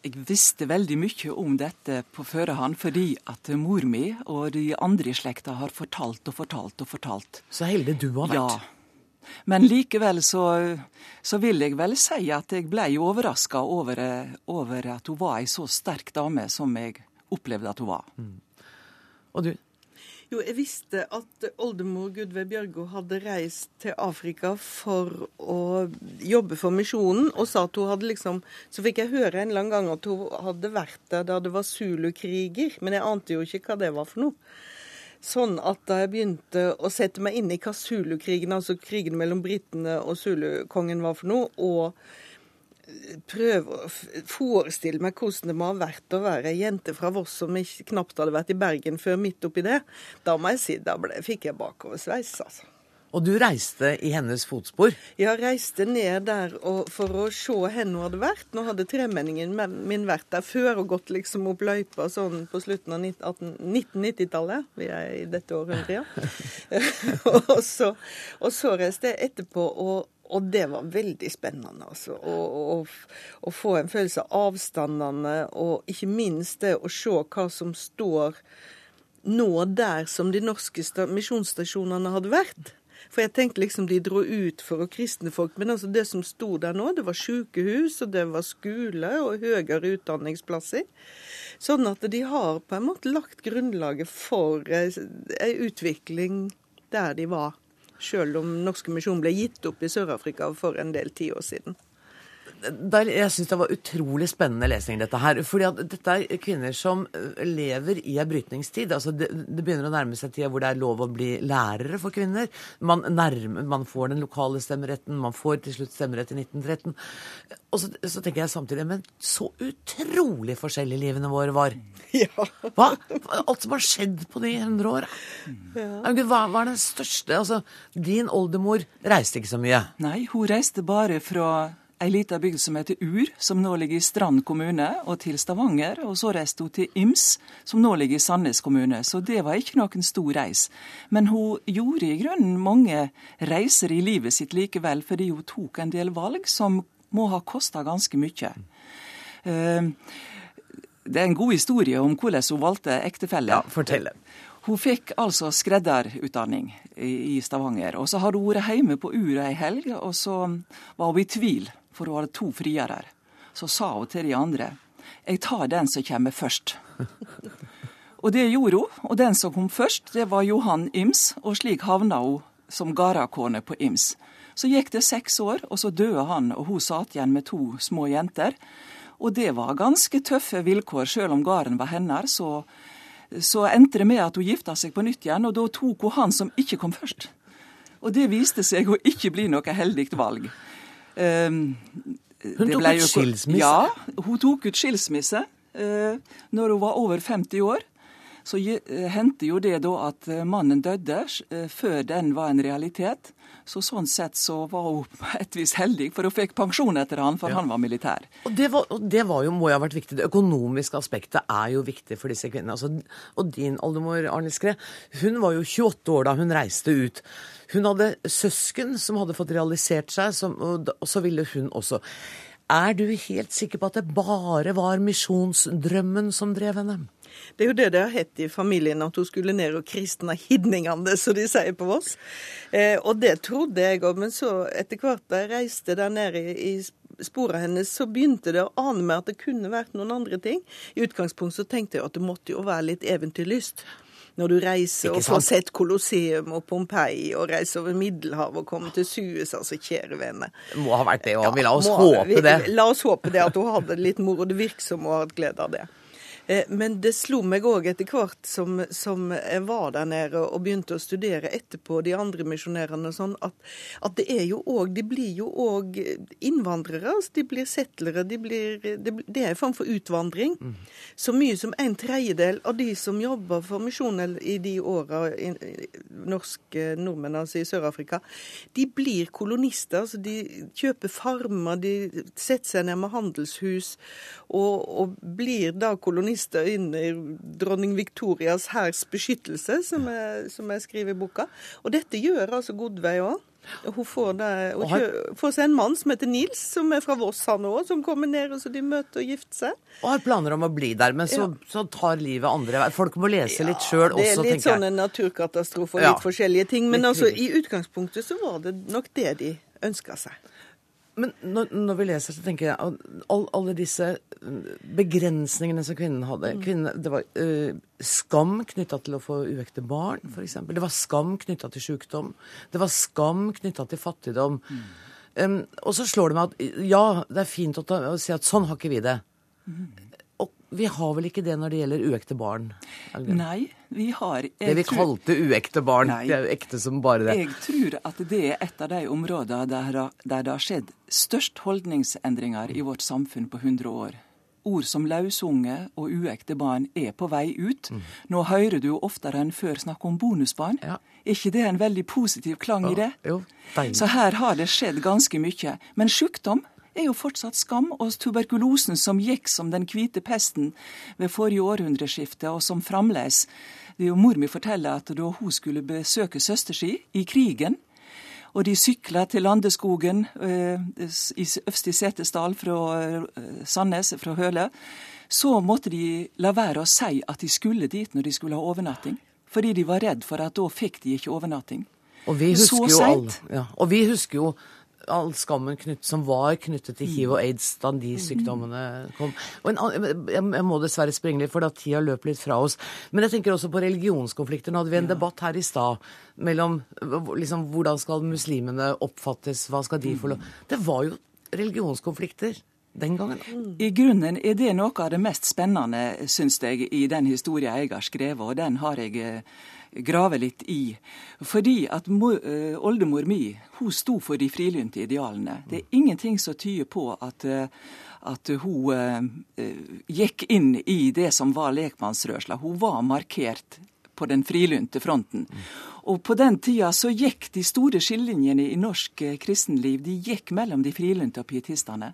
Jeg visste veldig mye om dette på førehånd fordi at mor mi og de andre i slekta har fortalt og fortalt og fortalt. Så heldig du har vært. Ja. Men likevel så, så vil jeg vel si at jeg ble overraska over, over, at hun var ei så sterk dame som jeg opplevde at hun var. Mm. Og du? Jo, jeg visste at oldemor Gudve Bjørgo hadde reist til Afrika for å jobbe for misjonen, og sa at hun hadde liksom Så fikk jeg høre en lang gang at hun hadde vært der da det var zulukriger, men jeg ante jo ikke hva det var for noe. Sånn at da jeg begynte å sette meg inn i hva zulukrigen, altså krigen mellom britene og zulukongen var for noe, og prøve å forestille meg hvordan det må ha vært å være ei jente fra Voss som knapt hadde vært i Bergen før midt oppi det, da må jeg si da ble, fikk jeg bakoversveis, altså. Og du reiste i hennes fotspor? Ja, reiste ned der for å se hvor hun hadde vært. Nå hadde tremenningen min vært der før og gått liksom opp løypa sånn på slutten av 1990-tallet. Vi er i dette århundret, ja. [laughs] og, så, og så reiste jeg etterpå og og det var veldig spennende, altså. Å, få en følelse av avstandene, og ikke minst det å se hva som står nå der som de norske misjonsstasjonene hadde vært. For jeg tenkte liksom de dro ut for å kristne folk, men altså det som sto der nå, det var sykehus, og det var skole og høyere utdanningsplasser. Sånn at de har på en måte lagt grunnlaget for ei utvikling der de var sjøl om Norske Misjon ble gitt opp i Sør-Afrika for en del tiår siden jeg syns det var utrolig spennende lesning, dette her. fordi at dette er kvinner som øh, lever i ei brytningstid. Altså det, det, begynner å nærme seg tida hvor det er lov å bli lærere for kvinner. Man, nærmer, man får den lokale stemmeretten, man får til slutt stemmerett i 1913. Og så, så, tenker jeg samtidig Men så utrolig forskjellige livene våre var. [laughs] Ja. Hva? Alt som har skjedd på de hundre åra. Ja. Hva, hva er den største Altså, din oldemor reiste ikke så mye. Nei, hun reiste bare fra ei lita bygd som heter Ur, som nå ligger i Strand kommune, og til Stavanger. Og så reiste hun til Ims, som nå ligger i Sandnes kommune. Så det var ikke noen stor reis. Men hun gjorde i grunnen mange reiser i livet sitt likevel, fordi hun tok en del valg som må ha kosta ganske mye. Uh, det er en god historie om hvordan hun valgte ektefelle. Ja, fortell. Hun fikk altså skredderutdanning i Stavanger. Og så hadde hun vært hjemme på Ura ei helg, og så var hun i tvil for hun hadde to friere. Så sa hun til de andre jeg tar den som kommer først. [laughs] Og det gjorde hun, og den som kom først, det var Johan Ims, og slik havna hun som gardakone på Ims. Så gikk det seks år, og så døde han, og hun satt igjen med to små jenter. Og det var ganske tøffe vilkår, sjøl om gården var hennes. Så, så endte det med at hun gifta seg på nytt igjen, og da tok hun han som ikke kom først. Og det viste seg å ikke bli noe heldig valg. Um, hun tok ut skilsmisse? Ja, hun tok ut skilsmisse uh, når hun var over 50 år. Så uh, hendte jo det da at uh, mannen døde før den var en realitet. Så sånn sett så var hun [laughs] på et vis heldig, for hun fikk pensjon etter han, for ja. han var militær. Og det, var, og det var jo, må jo ha vært viktig. Det økonomiske aspektet er jo viktig for disse kvinnene. Altså, og din oldemor, Arne Skre, hun var jo 28 år da hun reiste ut. Hun hadde søsken som hadde fått realisert seg, som, og, så ville hun også. Er du helt sikker på at det bare var misjonsdrømmen som drev henne? Det er jo det det har hett i familien, at hun skulle ned og kristne hidningene, som de sier på Voss. Eh, og det trodde jeg òg, men så etter hvert da jeg reiste der nede i, i sporene hennes, så begynte det å ane meg at det kunne vært noen andre ting. I utgangspunktet så tenkte jeg at det måtte jo være litt eventyrlyst når du reiser og får sett Colosseum og Pompeii og reiser over Middelhavet og kommer til Suez, altså kjære vene. Det må ha vært det òg. Ja, la oss håpe vi, det. La oss håpe det, at hun hadde litt moro. Det virker som hun har hatt glede av det. Eh, men det slo meg òg etter hvert som, som, jeg var der nede og begynte å studere etterpå de andre misjonærene, sånn at, at, det er jo òg De blir jo òg innvandrere. Altså de blir settlere. De blir, det, det, er en form for utvandring. Mm. Så mye som en tredjedel av de som jobber for misjonen i de åra, norske nordmenn altså i Sør-Afrika, de blir kolonister. altså De kjøper farmer, de setter seg ned med handelshus og, og blir da kolonister tjeneste under dronning Victorias hærs beskyttelse, som jeg, som jeg skriver i boka. Og dette gjør altså Godvei òg. Hun får, det, hun kjører, får, seg en mann som heter Nils, som er fra Voss, han òg, som kommer ned, og så de møter og gifter seg. Og har planer om å bli der, men så, ja. så tar livet andre vei. Folk må lese litt sjøl også, tenker jeg. Det er litt sånn en naturkatastrofe og litt ja. forskjellige ting. Men altså, i utgangspunktet så var det nok det de ønska seg. Men når, når, vi leser, så tenker jeg at alle disse begrensningene som kvinnen hadde mm. kvinnen, Det var uh, skam knytta til å få uekte barn, f.eks. Det var skam knytta til sykdom. Det var skam knytta til fattigdom. Mm. Um, og så slår det meg at ja, det er fint å, ta, å si at sånn har ikke vi det. Mm. Vi har vel ikke det når det gjelder uekte barn? Nei, vi har Det vi tror, kalte uekte barn. Nei, det er jo ekte som bare det. Jeg tror at det er et av de områdene der, der det har skjedd størst holdningsendringer i vårt samfunn på 100 år. Ord som lausunge og uekte barn er på vei ut. Mm. Nå hører du jo oftere enn før snakke om bonusbarn. Ja. Er ikke det en veldig positiv klang ja, i det? Jo, Så her har det skjedd ganske mye. Men sykdom er jo fortsatt skam, og tuberkulosen som gikk som den hvite pesten ved forrige århundreskifte, og som fremdeles Det er jo mor mi forteller at da hun skulle besøke søster si i krigen, og de sykla til Landeskogen i Øvst i Setesdal fra øh, Sandnes, fra Høle, så måtte de la være å si at de skulle dit når de skulle ha overnatting. Fordi de var redd for at da fikk de ikke overnatting. Og vi husker, jo, alle, ja, og vi husker jo all skammen knytt, som var knyttet til hiv og aids da de sykdommene kom. Og en, jeg, jeg, må dessverre springe litt, for da tida løper litt fra oss. Men jeg tenker også på religionskonflikter. Nå hadde vi en debatt her i stad mellom liksom, hvordan skal muslimene oppfattes, hva skal de få lov Det var jo religionskonflikter den gangen. I grunnen er det noe av det mest spennende, syns jeg, i den historien jeg har skrevet, og den har jeg eh, grave litt i. Fordi at uh, oldemor mi hun sto for de frilynte idealene. Det er ingenting som tyder på at, uh, at hun uh, gikk inn i det som var lekmannsrørsla. Hun var markert på den frilynte fronten. Og på den tida så gikk de store skillelinjene i norsk kristenliv de gikk mellom de frilynte og pietistene.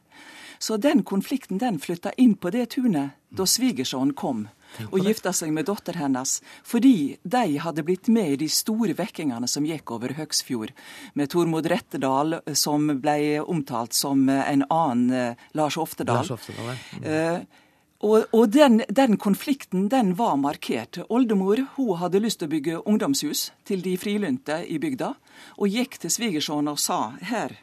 Så den konflikten den flytta inn på det tunet da svigersønnen kom og gifta seg med datteren hennes, fordi de hadde blitt med i de store vekkingene som gikk over Høgsfjord, med Tormod Rettedal som ble omtalt som en annen eh, Lars Oftedal. Lars Oftedal ja. Mm. Eh, og, og den, den, konflikten den var markert. Oldemor hun hadde lyst til å bygge ungdomshus til de frilynte i bygda, og gikk til svigersønnen og sa her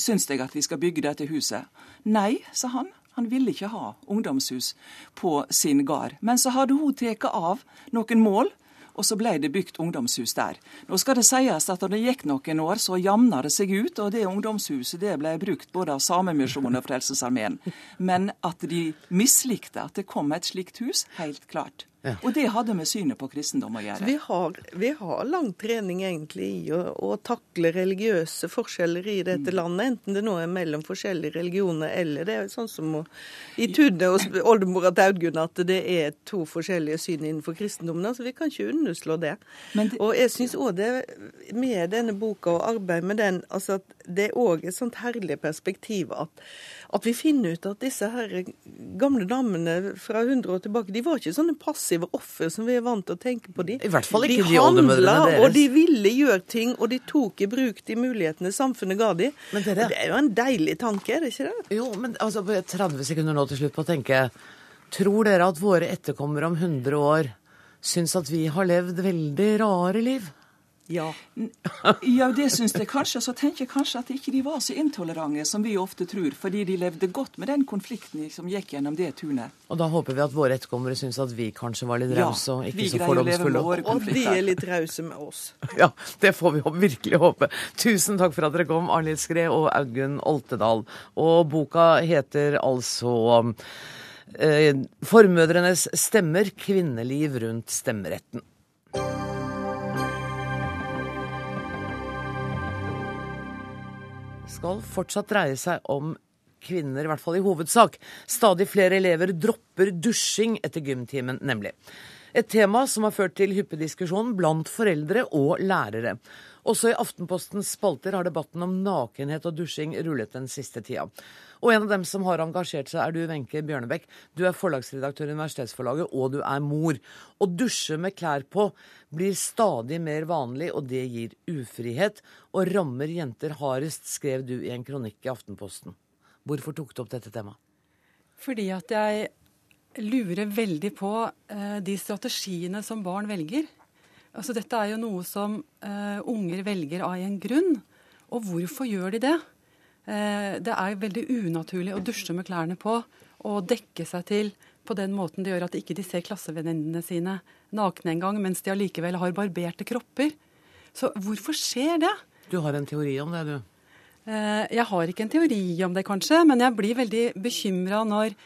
syns jeg at vi skal bygge dette huset. Nei, sa han. Han ville ikke ha ungdomshus på sin gard. Men så hadde hun tatt av noen mål, og så ble det bygd ungdomshus der. Nå skal det sies at når det gikk noen år, så jamna det seg ut, og det ungdomshuset det ble brukt både av Samemisjonen og Frelsesarmeen. Men at de mislikte at det kom et slikt hus, helt klart. Ja. Og det hadde med synet på kristendom å gjøre. Vi har, vi har lang trening egentlig i å, å, takle religiøse forskjeller i dette mm. landet, enten det nå er mellom forskjellige religioner eller det er sånn som i Tudde og oldemora til Audgunn at det er to forskjellige syn innenfor kristendommen. altså Vi kan ikke underslå det. det og jeg syns òg det med denne boka og arbeid med den, altså at det er òg et sånt herlig perspektiv at at vi finner ut at disse her gamle damene fra 100 år tilbake, de var ikke sånne passive offer som vi er vant til å tenke på de. I hvert fall ikke de, de oldemødrene deres. Og de ville gjøre ting, og de tok i bruk de mulighetene samfunnet ga dem. Det er jo en deilig tanke, er det ikke det? Jo, men altså 30 sekunder nå til slutt på å tenke Tror dere at våre etterkommere om 100 år syns at vi har levd veldig rare liv? Ja. [laughs] ja, det syns jeg kanskje. Så tenker jeg kanskje at ikke de var så intolerante som vi ofte tror, fordi de levde godt med den konflikten som gikk gjennom det tunet. Og da håper vi at våre etterkommere syns at vi kanskje var litt rause og ikke så fordomsfulle. Og de er litt rause med oss. [laughs] Ja, det får vi virkelig håpe. Tusen takk for at dere kom, Arnhild Skred og Audgunn Oltedal. Og boka heter altså eh, Formødrenes stemmer kvinneliv rundt stemmeretten. Skal fortsatt dreie seg om kvinner, i hvert fall i hovedsak. Stadig flere elever dropper dusjing etter gymtimen, nemlig. Et tema som har ført til hyppig diskusjon blant foreldre og lærere. Også i Aftenpostens spalter har debatten om nakenhet og dusjing rullet den siste tida. Og en av dem som har engasjert seg, er du, Wenche Bjørnebekk. Du er forlagsredaktør i Universitetsforlaget, og du er mor. Å dusje med klær på blir stadig mer vanlig, og det gir ufrihet. Og rammer jenter hardest, skrev du i en kronikk i Aftenposten. Hvorfor tok du opp dette temaet? Fordi at jeg lurer veldig på eh, de strategiene som barn velger. Altså Dette er jo noe som eh, unger velger av en grunn. Og hvorfor gjør de det? Eh, det er veldig unaturlig å dusje med klærne på og dekke seg til på den måten det gjør at ikke de ser klassevenninnene sine nakne engang, mens de allikevel har barberte kropper. Så hvorfor skjer det? Du har en teori om det, du? Eh, jeg har ikke en teori om det, kanskje, men jeg blir veldig bekymra når,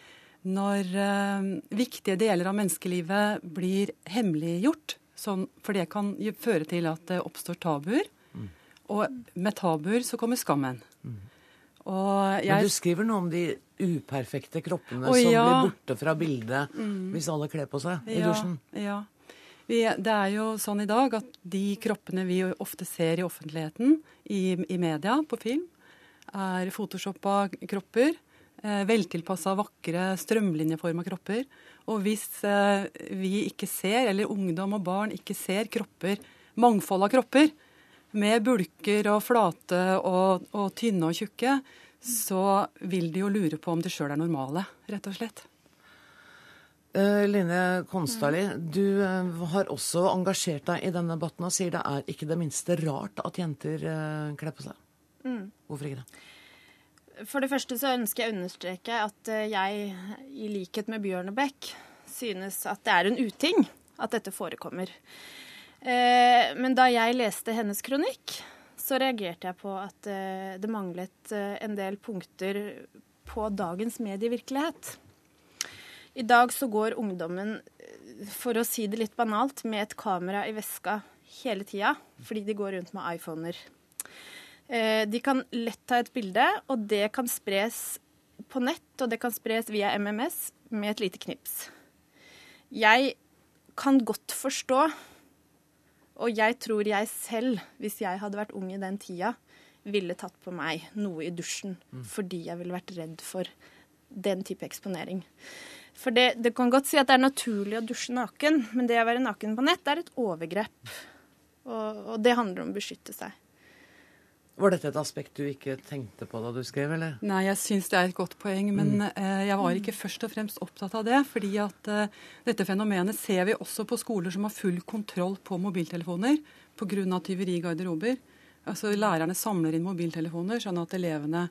når uh, viktige deler av menneskelivet blir hemmeliggjort. Sånn, for det kan føre til at det oppstår tabuer. Mm. Og med tabuer så kommer skammen. Mm. Jeg... Men du skriver noe om de uperfekte kroppene og, som ja. blir borte fra bildet mm. hvis alle kler på seg i ja, dusjen. Ja. Vi, det er jo sånn i dag at de kroppene vi ofte ser i offentligheten, i, i media, på film, er photoshoppa kropper. Eh, veltilpassa, vakre, strømlinjeforma kropper. Og hvis eh, vi ikke ser, eller ungdom og barn ikke ser kropper, mangfold av kropper, med bulker og flate og, og tynne og tjukke, så vil de jo lure på om de sjøl er normale, rett og slett. Uh, Line Konstali, du uh, har også engasjert deg i denne debatten og sier det er ikke det minste rart at jenter uh, kler på seg. Mm. Hvorfor ikke det? For det første så ønsker jeg å understreke at jeg, i likhet med Bjørnebekk, synes at det er en uting at dette forekommer. Eh, men da jeg leste hennes kronikk, så reagerte jeg på at eh, det manglet eh, en del punkter på dagens medievirkelighet. I dag så går ungdommen, for å si det litt banalt, med et kamera i veska hele tida fordi de går rundt med iPhoner. De kan lett ta et bilde, og det kan spres på nett, og det kan spres via MMS med et lite knips. Jeg kan godt forstå og jeg tror jeg selv, hvis jeg hadde vært ung i den tida, ville tatt på meg noe i dusjen mm. fordi jeg ville vært redd for den type eksponering. For det, det, kan godt si at det er naturlig å dusje naken, men det å være naken på nett er et overgrep. Og, og det handler om å beskytte seg. Var dette et aspekt du ikke tenkte på da du skrev, eller? Nei, jeg syns det er et godt poeng, men mm. eh, jeg var ikke først og fremst opptatt av det. fordi at eh, dette fenomenet ser vi også på skoler som har full kontroll på mobiltelefoner pga. tyveri i garderober. Altså Lærerne samler inn mobiltelefoner sånn at elevene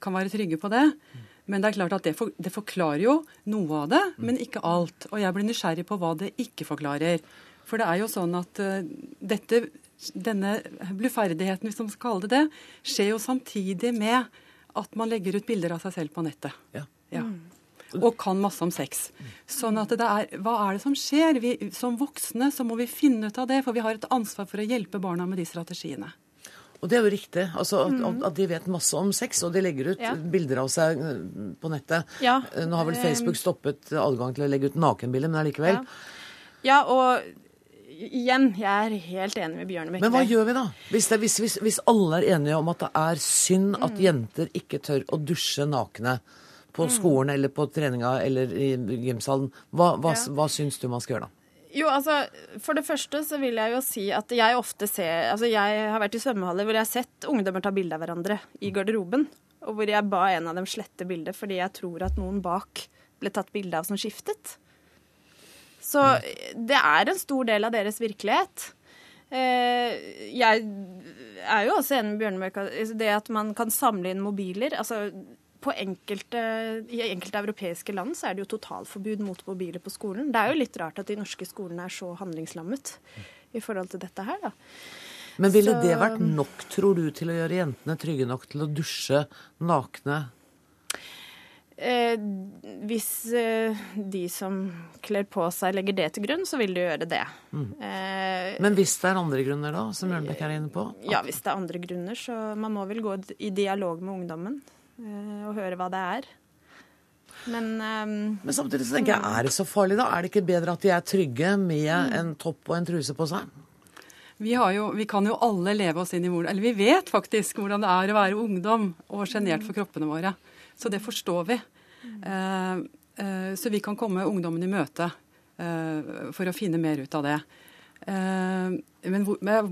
kan være trygge på det. Mm. Men det er klart at det, for, det, forklarer jo noe av det, mm. men ikke alt. Og jeg blir nysgjerrig på hva det ikke forklarer. For det er jo sånn at uh, dette denne bluferdigheten, hvis man skal kalle det det, skjer jo samtidig med at man legger ut bilder av seg selv på nettet. Ja. ja. Og kan masse om sex. Sånn at det er, Hva er det som skjer? Vi, som voksne så må vi finne ut av det, for vi har et ansvar for å hjelpe barna med de strategiene. Og det er jo riktig. altså At, mm. at de vet masse om sex, og de legger ut ja. bilder av seg eh, på nettet. Ja. Eh, nå har vel Facebook stoppet adgang til å legge ut nakenbilder, men allikevel. Ja. ja, og igjen, jeg er helt enig med Bjørne Men hva gjør vi da? Hvis, det, hvis, hvis, hvis, alle er enige om at det er synd at mm. jenter ikke tør å dusje nakne på mm. skolen eller på treninga eller i gymsalen, hva, hva, ja. hva syns du man skal gjøre da? Jo, altså, For det første så vil jeg jo si at jeg ofte ser altså Jeg har vært i svømmehaller hvor jeg har sett ungdommer ta bilde av hverandre i garderoben. Og hvor jeg ba en av dem slette bildet fordi jeg tror at noen bak ble tatt bilde av som skiftet. Så det er en stor del av deres virkelighet. Eh, jeg er jo også enig med Bjørnebøk i det at man kan samle inn mobiler. altså enkelte, I enkelte europeiske land så er det jo totalforbud mot mobiler på skolen. Det er jo litt rart at de norske skolene er så handlingslammet i forhold til dette her, da. Men ville så, det vært nok, tror du, til å gjøre jentene trygge nok til å dusje nakne Eh, hvis eh, de som kler på seg, legger det til grunn, så vil de gjøre det. Mm. Eh, Men hvis det er andre grunner, da, som Bjørnbekk er inne på? At... Ja, hvis det er andre grunner, så man må vel gå i dialog med ungdommen eh, og høre hva det er. Men, um, Men samtidig så tenker jeg, er det så farlig, da? Er det ikke bedre at de er trygge med en topp og en truse på seg? Vi, jo, vi, kan jo alle leve oss inn i hvordan Eller vi vet faktisk hvordan det er å være ungdom og sjenert for kroppene våre. Så det forstår vi. Uh, uh, så vi kan komme ungdommen i møte uh, for å finne mer ut av det. men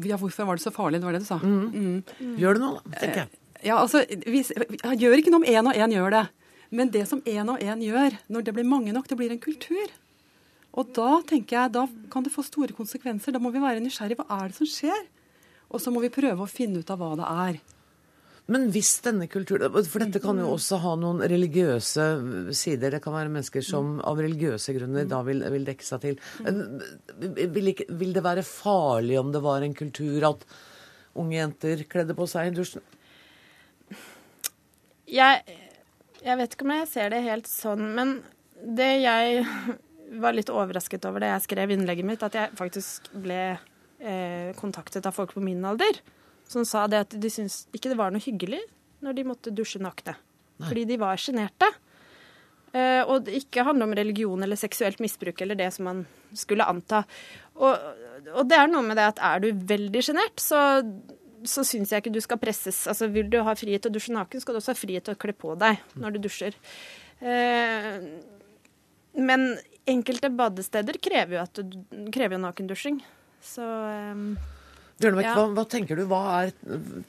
ja, hvorfor var det så farlig? Det var det du sa. Mm. Mm. Gjør det noe, da, tenker jeg. Ja, altså, vi, gjør ikke noe om én og én gjør det. Men det som én og én gjør, når det blir mange nok, det blir en kultur. Og da tenker jeg, da kan det få store konsekvenser. Da må vi være nysgjerrige. Hva er det som skjer? Og så må vi prøve å finne ut av hva det er. Men hvis denne kulturen For dette kan jo også ha noen religiøse sider. Det kan være mennesker som av religiøse grunner da vil, vil dekke seg til. Vil, ikke, vil, det være farlig om det var en kultur at unge jenter kledde på seg i dusjen? Jeg, jeg vet ikke om jeg ser det helt sånn, men det jeg var litt overrasket over da jeg skrev innlegget mitt, at jeg faktisk ble eh, kontaktet av folk på min alder som sa det at de syntes ikke det var noe hyggelig når de måtte dusje nakne. Fordi de var sjenerte. Uh, og det ikke handler om religion eller seksuelt misbruk eller det som man skulle anta. Og, og det er noe med det at er du veldig sjenert, så så syns jeg ikke du skal presses. Altså, Vil du ha frihet til å dusje naken, skal du også ha frihet til å kle på deg når du dusjer. Uh, men enkelte badesteder krever jo, at du, krever jo nakendusjing. Så eh, Bjørnebekk, ja. hva, hva, tenker du? Hva er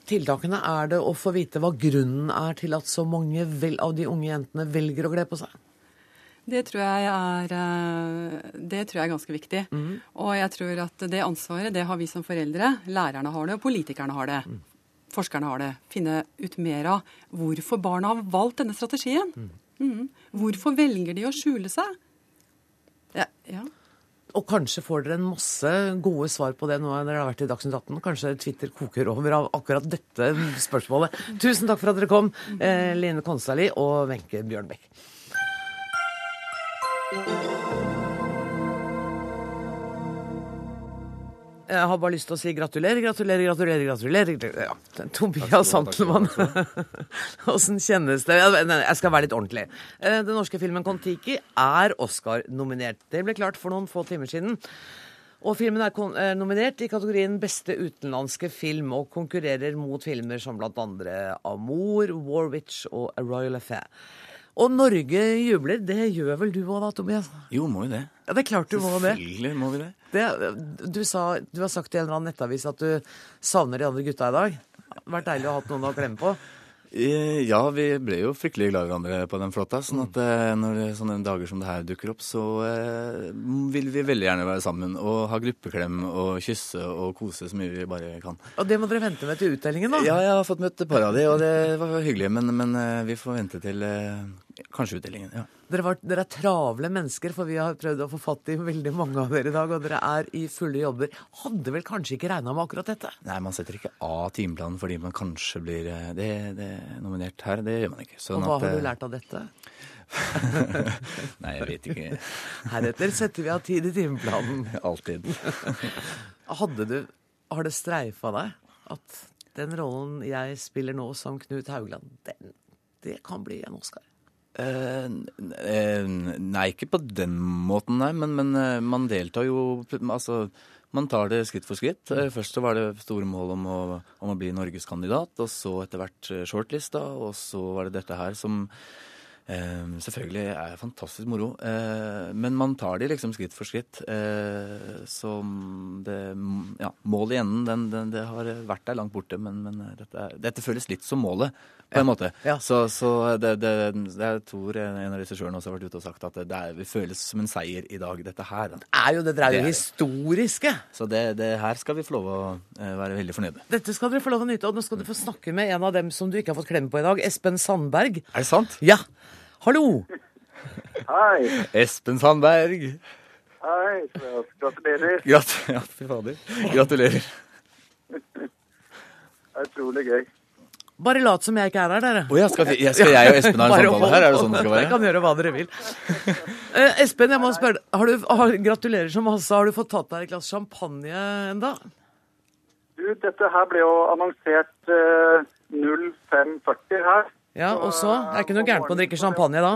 tiltakene? Er det å få vite hva grunnen er til at så mange vel, av de unge jentene velger å kle på seg? Det tror jeg er, eh, det tror jeg er ganske viktig. Mm. Og jeg tror at det ansvaret det har vi som foreldre. Lærerne har det, og politikerne har det. Mm. Forskerne har det. Finne ut mer av hvorfor barna har valgt denne strategien. Mm. Hvorfor velger de å skjule seg? Ja, ja. Og kanskje får dere en masse gode svar på det nå når dere har vært i Dagsnytt 18. Kanskje Twitter koker over av akkurat dette spørsmålet. Tusen takk for at dere kom, eh, Line Konstali og Wenche Bjørnbekk. Jeg har bare lyst til å si gratulerer, gratulerer, gratulerer. gratulerer. Ja, Tobias Santelmann. [laughs] Åssen kjennes det? Jeg skal være litt ordentlig. Eh, den norske filmen 'Kon-Tiki' er Oscar-nominert. Det ble klart for noen få timer siden. Og filmen er eh, nominert i kategorien beste utenlandske film, og konkurrerer mot filmer som blant andre Amour, Warwich og A Royal Affair. Og Norge jubler. Det gjør vel du òg da, Tobias? Jo, må jo det. Ja, Det er klart du må det. Selvfølgelig må vi det. det du, sa, du, har sagt i en eller annen nettavis at du savner de andre gutta i dag. Vært deilig å ha noen å klemme på. Eh, ja, vi ble jo fryktelig glad i hverandre på den flåtta. sånn at eh, når sånne dager som det her dukker opp, så eh, vil vi veldig gjerne være sammen og ha gruppeklem og kysse og kose så mye vi bare kan. Og det må dere vente med til utdelingen, da? Ja, jeg har fått møtt et par av de, og det var hyggelig. Men, men vi får vente til kanskje utdelingen. ja. Dere, var, dere, er travle mennesker, for vi har prøvd å få fatt i veldig mange av dere i dag. Og dere er i fulle jobber. Hadde vel kanskje ikke regna med akkurat dette? Nei, man setter ikke av timeplanen fordi man kanskje blir eh, det, det nominert her. Det gjør man ikke. Sånn og hva at, har du eh, lært av dette? [laughs] [laughs] Nei, jeg vet ikke. Heretter setter vi av tid i timeplanen. [laughs] Alltid. Hadde du Har det streifa deg at den rollen jeg spiller nå som Knut Haugland, den, det kan bli en Oscar? Uh, nei, ikke på den måten, nei. Men, men uh, man deltar jo Altså, man tar det skritt for skritt. Uh, først så var det store mål om å, om å bli norgeskandidat, og så etter hvert shortlista, og så var det dette her som Uh, selvfølgelig er det fantastisk moro, eh, men man tar de liksom skritt for skritt. Eh, så det, ja, målet i enden, den, den, det har vært der langt borte, men, men dette, dette, føles litt som målet, på en måte. Ja. Så, så det, det, jeg tror en av regissørene også har vært ute og sagt at det, er, det, føles som en seier i dag, dette her. Det er jo det, er jo historiske. Så det, her skal vi få lov å være veldig fornøyde. Dette skal dere få lov å nyte, og nå skal du få snakke med en av dem som du ikke har fått klemme på i dag, Espen Sandberg. Er det sant? Ja. Hallo! Hei. Espen Sandberg. Hei. Gratulerer. Grat ja, fy fader. Gratulerer. Det er utrolig gøy. Bare lat som jeg ikke er her, dere. Oh, ja, skal, jeg, skal, jeg og Espen ha en samtale her? Er det sånn det skal være? Jeg kan gjøre hva dere vil. Uh, Espen, jeg må spørre har du, har, Gratulerer så masse. Har du fått tatt deg et glass champagne enda? Du, dette her ble jo annonsert uh, 0540 her. Ja, og så? Det er ikke noe gærent på å drikke champagne da?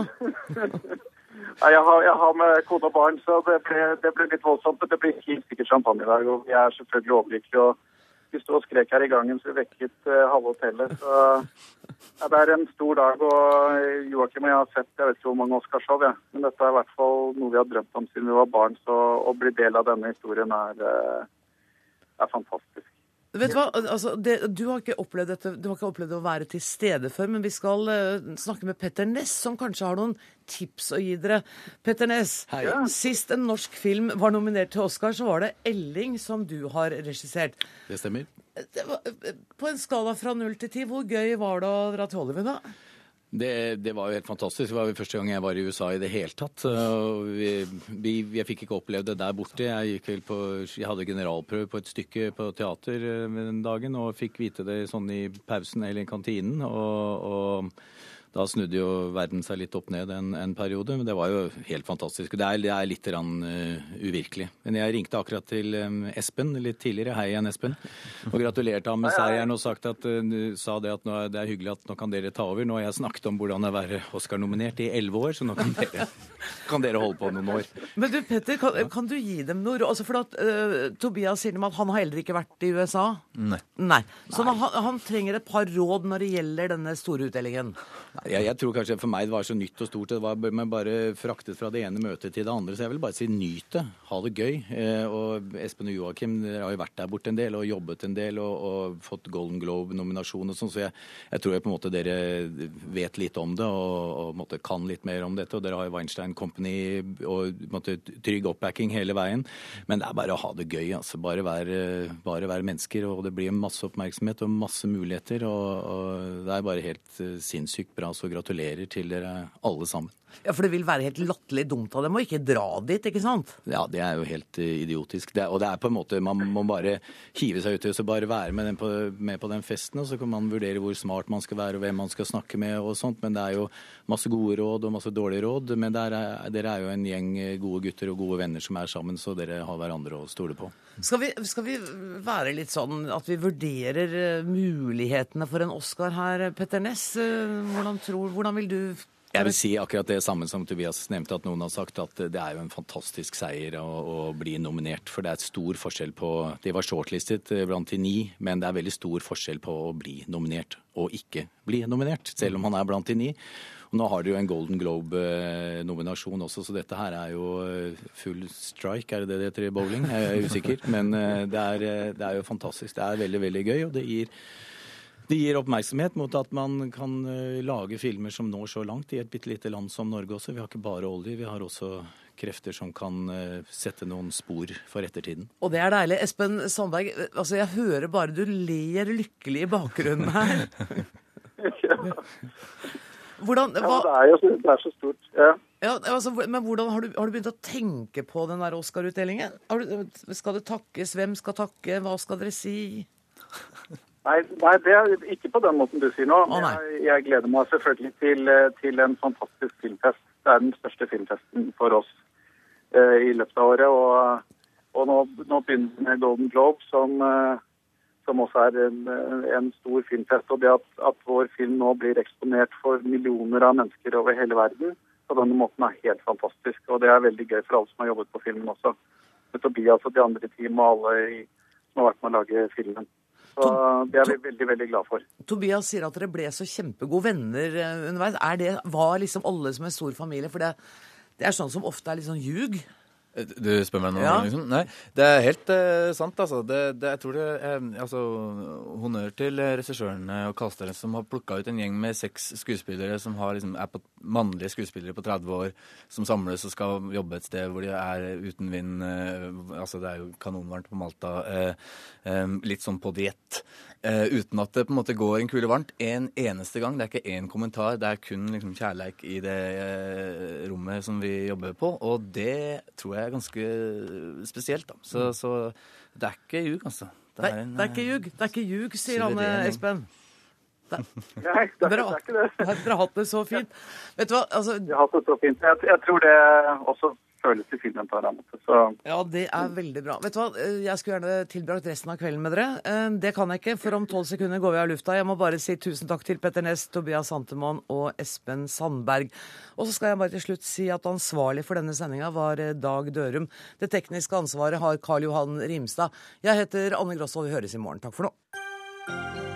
[laughs] Nei, jeg har, jeg har med kone og barn, så det ble, det ble litt voldsomt. Men det blir helt sikkert champagne i dag. Og jeg er selvfølgelig overlykkelig. Og vi sto og skrek her i gangen, så vi vekket uh, halve hotellet. Så ja, det er en stor dag. Og Joakim og jeg har sett jeg vet ikke hvor mange Oscarshow, ja. men dette er i hvert fall noe vi har drømt om siden vi var barn. Så å bli del av denne historien er, uh, er fantastisk. Vet Du hva, altså, det, du, har ikke opplevd dette, du har ikke opplevd å være til stede før, men vi skal uh, snakke med Petter Ness, som kanskje har noen tips å gi dere. Petter Ness, Hei. sist en norsk film var nominert til Oscar, så var det 'Elling' som du har regissert. Det stemmer. Det var, eh, på en skala fra null til ti, hvor gøy var det å dra til Hollywood da? Det, det var jo helt fantastisk. Det var jo første gang jeg var i USA i det hele tatt. Vi, vi, jeg fikk ikke opplevd det der borte. Jeg, gikk vel på, jeg hadde generalprøve på et stykke på teater eh, den dagen og fikk vite det sånn i pausen eller i kantinen. Og, og da snudde jo verden seg litt opp ned en, en periode, men det var jo helt fantastisk. Det er, det er litt rann, uh, uvirkelig. Men jeg ringte akkurat til um, Espen litt tidligere, hei igjen Espen, og gratulerte ham med [laughs] seieren og sagt at, uh, sa det at nå, er- det er hyggelig at nå kan dere ta over. Nå har jeg snakket om hvordan det er å være Oscar-nominert i elleve år, så nå kan dere, [laughs] kan dere holde på noen år. Men du, Petter, kan, kan du gi dem noe råd? Altså, for at, uh, Tobias sier at han har heller ikke vært i USA. Nei. Nei. Så Han, han trenger et par råd når det gjelder denne store utdelingen. Jeg, jeg tror kanskje for meg det var så nytt og stort. Det var bare fraktet fra det ene møtet til det andre. Så jeg vil bare si nyt det. Ha det gøy. Eh, og Espen og Joakim dere har jo vært der borte en del og jobbet en del og, og fått Golden Globe-nominasjon og sånn. Så jeg, jeg tror jeg på en måte dere vet litt om det og, og måte kan litt mer om dette. Og dere har jo Weinstein Company og måte, trygg oppbacking hele veien. Men det er bare å ha det gøy. altså. Bare være, bare være mennesker. Og det blir masse oppmerksomhet og masse muligheter. Og, og det er bare helt eh, sinnssykt bra. Så gratulerer til dere alle sammen. Ja, For det vil være helt latterlig dumt av dem å ikke dra dit, ikke sant? Ja, det er jo helt eh, idiotisk. Det, er- og det er på en måte, Man må bare hive seg uti og så bare være med, på, med på den festen. Og så kan man vurdere hvor smart man skal være og hvem man skal snakke med og sånt. Men det er jo masse gode råd og masse dårlige råd. Men er, dere er jo en gjeng eh, gode gutter og gode venner som er sammen, så dere har hverandre å stole på. Skal vi, skal vi være litt sånn at vi vurderer eh, mulighetene for en Oscar her, Petter Ness? Eh, Tror, hvordan vil du Jeg vil si akkurat det samme som Tobias nevnte, at noen har sagt at det er jo en fantastisk seier å, å bli nominert. For det er stor forskjell på De var shortlistet eh, blant de ni, men det er veldig stor forskjell på å bli nominert og ikke bli nominert, selv om han er blant de ni. Og nå har de jo en Golden Globe-nominasjon også, så dette her er jo eh, full strike, er det det det heter i bowling? Jeg er usikker. Men eh, det er, det er jo fantastisk. Det er veldig, veldig gøy, og det gir det gir oppmerksomhet mot at man kan eh, lage filmer som når så langt i et bitte lite land som Norge også. Vi har ikke bare olje, vi har også krefter som kan eh, sette noen spor for ettertiden. Og det er deilig. Espen Sandberg, altså jeg hører bare du ler lykkelig i bakgrunnen her. [laughs] Hvordan, Ja, det er jo så, det er så stort. Ja. ja, altså, men hvordan har du, har du begynt å tenke på den der Oscar-utdelingen? Skal det takkes? Hvem skal takke? Hva skal dere si? Nei, nei, det er ikke på den måten du sier nå. Å, jeg, jeg gleder meg selvfølgelig til, eh, til en fantastisk filmfest. Det er den største filmfesten for oss eh, i løpet av året. Og, og nå, nå begynner vi med Golden Globe, som, eh, som også er en, en stor filmfest. Og det at, at vår film nå blir eksponert for millioner av mennesker over hele verden på denne måten er helt fantastisk. Og det er veldig gøy for alle som har jobbet på filmen også. Med Tobias og de andre i teamet og alle i, som har vært med å lage filmen. Så det er vi veldig, veldig glad for. Tobias sier at dere ble så kjempegode venner eh, underveis. Er det, var liksom alle som en stor familie? For det, det er sånn som ofte er litt sånn ljug. Du spør meg nå, Ja. liksom? Nei, det er helt uh, sant, altså. Det, det, jeg tror det er altså, Honnør til regissørene og casterne som har plukka ut en gjeng med seks skuespillere som har, liksom, er på, mannlige skuespillere på 30 år, som samles og skal jobbe et sted hvor de er uten vind. Uh, altså, det er jo kanonvarmt på Malta. Uh, um, litt sånn på diett. Eh, uten at det på en måte går en kule varmt en eneste gang. Det er ikke én kommentar, det er kun liksom, kjærleik i det eh, rommet som vi jobber på. Og det tror jeg er ganske spesielt, da. Så, så det er ikke ljug, altså. Nei, en, det er ikke ljug, det er ikke ljug, sier han eh. Espen. Det, [laughs] Nei, det er, dere, det er ikke det. dere har hatt det så fint. Vet du hva, altså Vi har hatt det så fint. Jeg, jeg tror det også føles i filmen. Så Ja, det er veldig bra. Vet du hva, Eh, jeg skulle gjerne tilbrakt resten av kvelden med dere. Eh, Det kan jeg ikke, for om tolv sekunder går vi av lufta. Jeg må bare si tusen takk til Petter Næss, Tobias Santemann og Espen Sandberg. Og så skal jeg bare til slutt si at ansvarlig for denne sendinga var eh, Dag Dørum. Det tekniske ansvaret har Karl Johan Rimstad. Jeg heter Anne Grosvold. Vi høres i morgen. Takk for nå.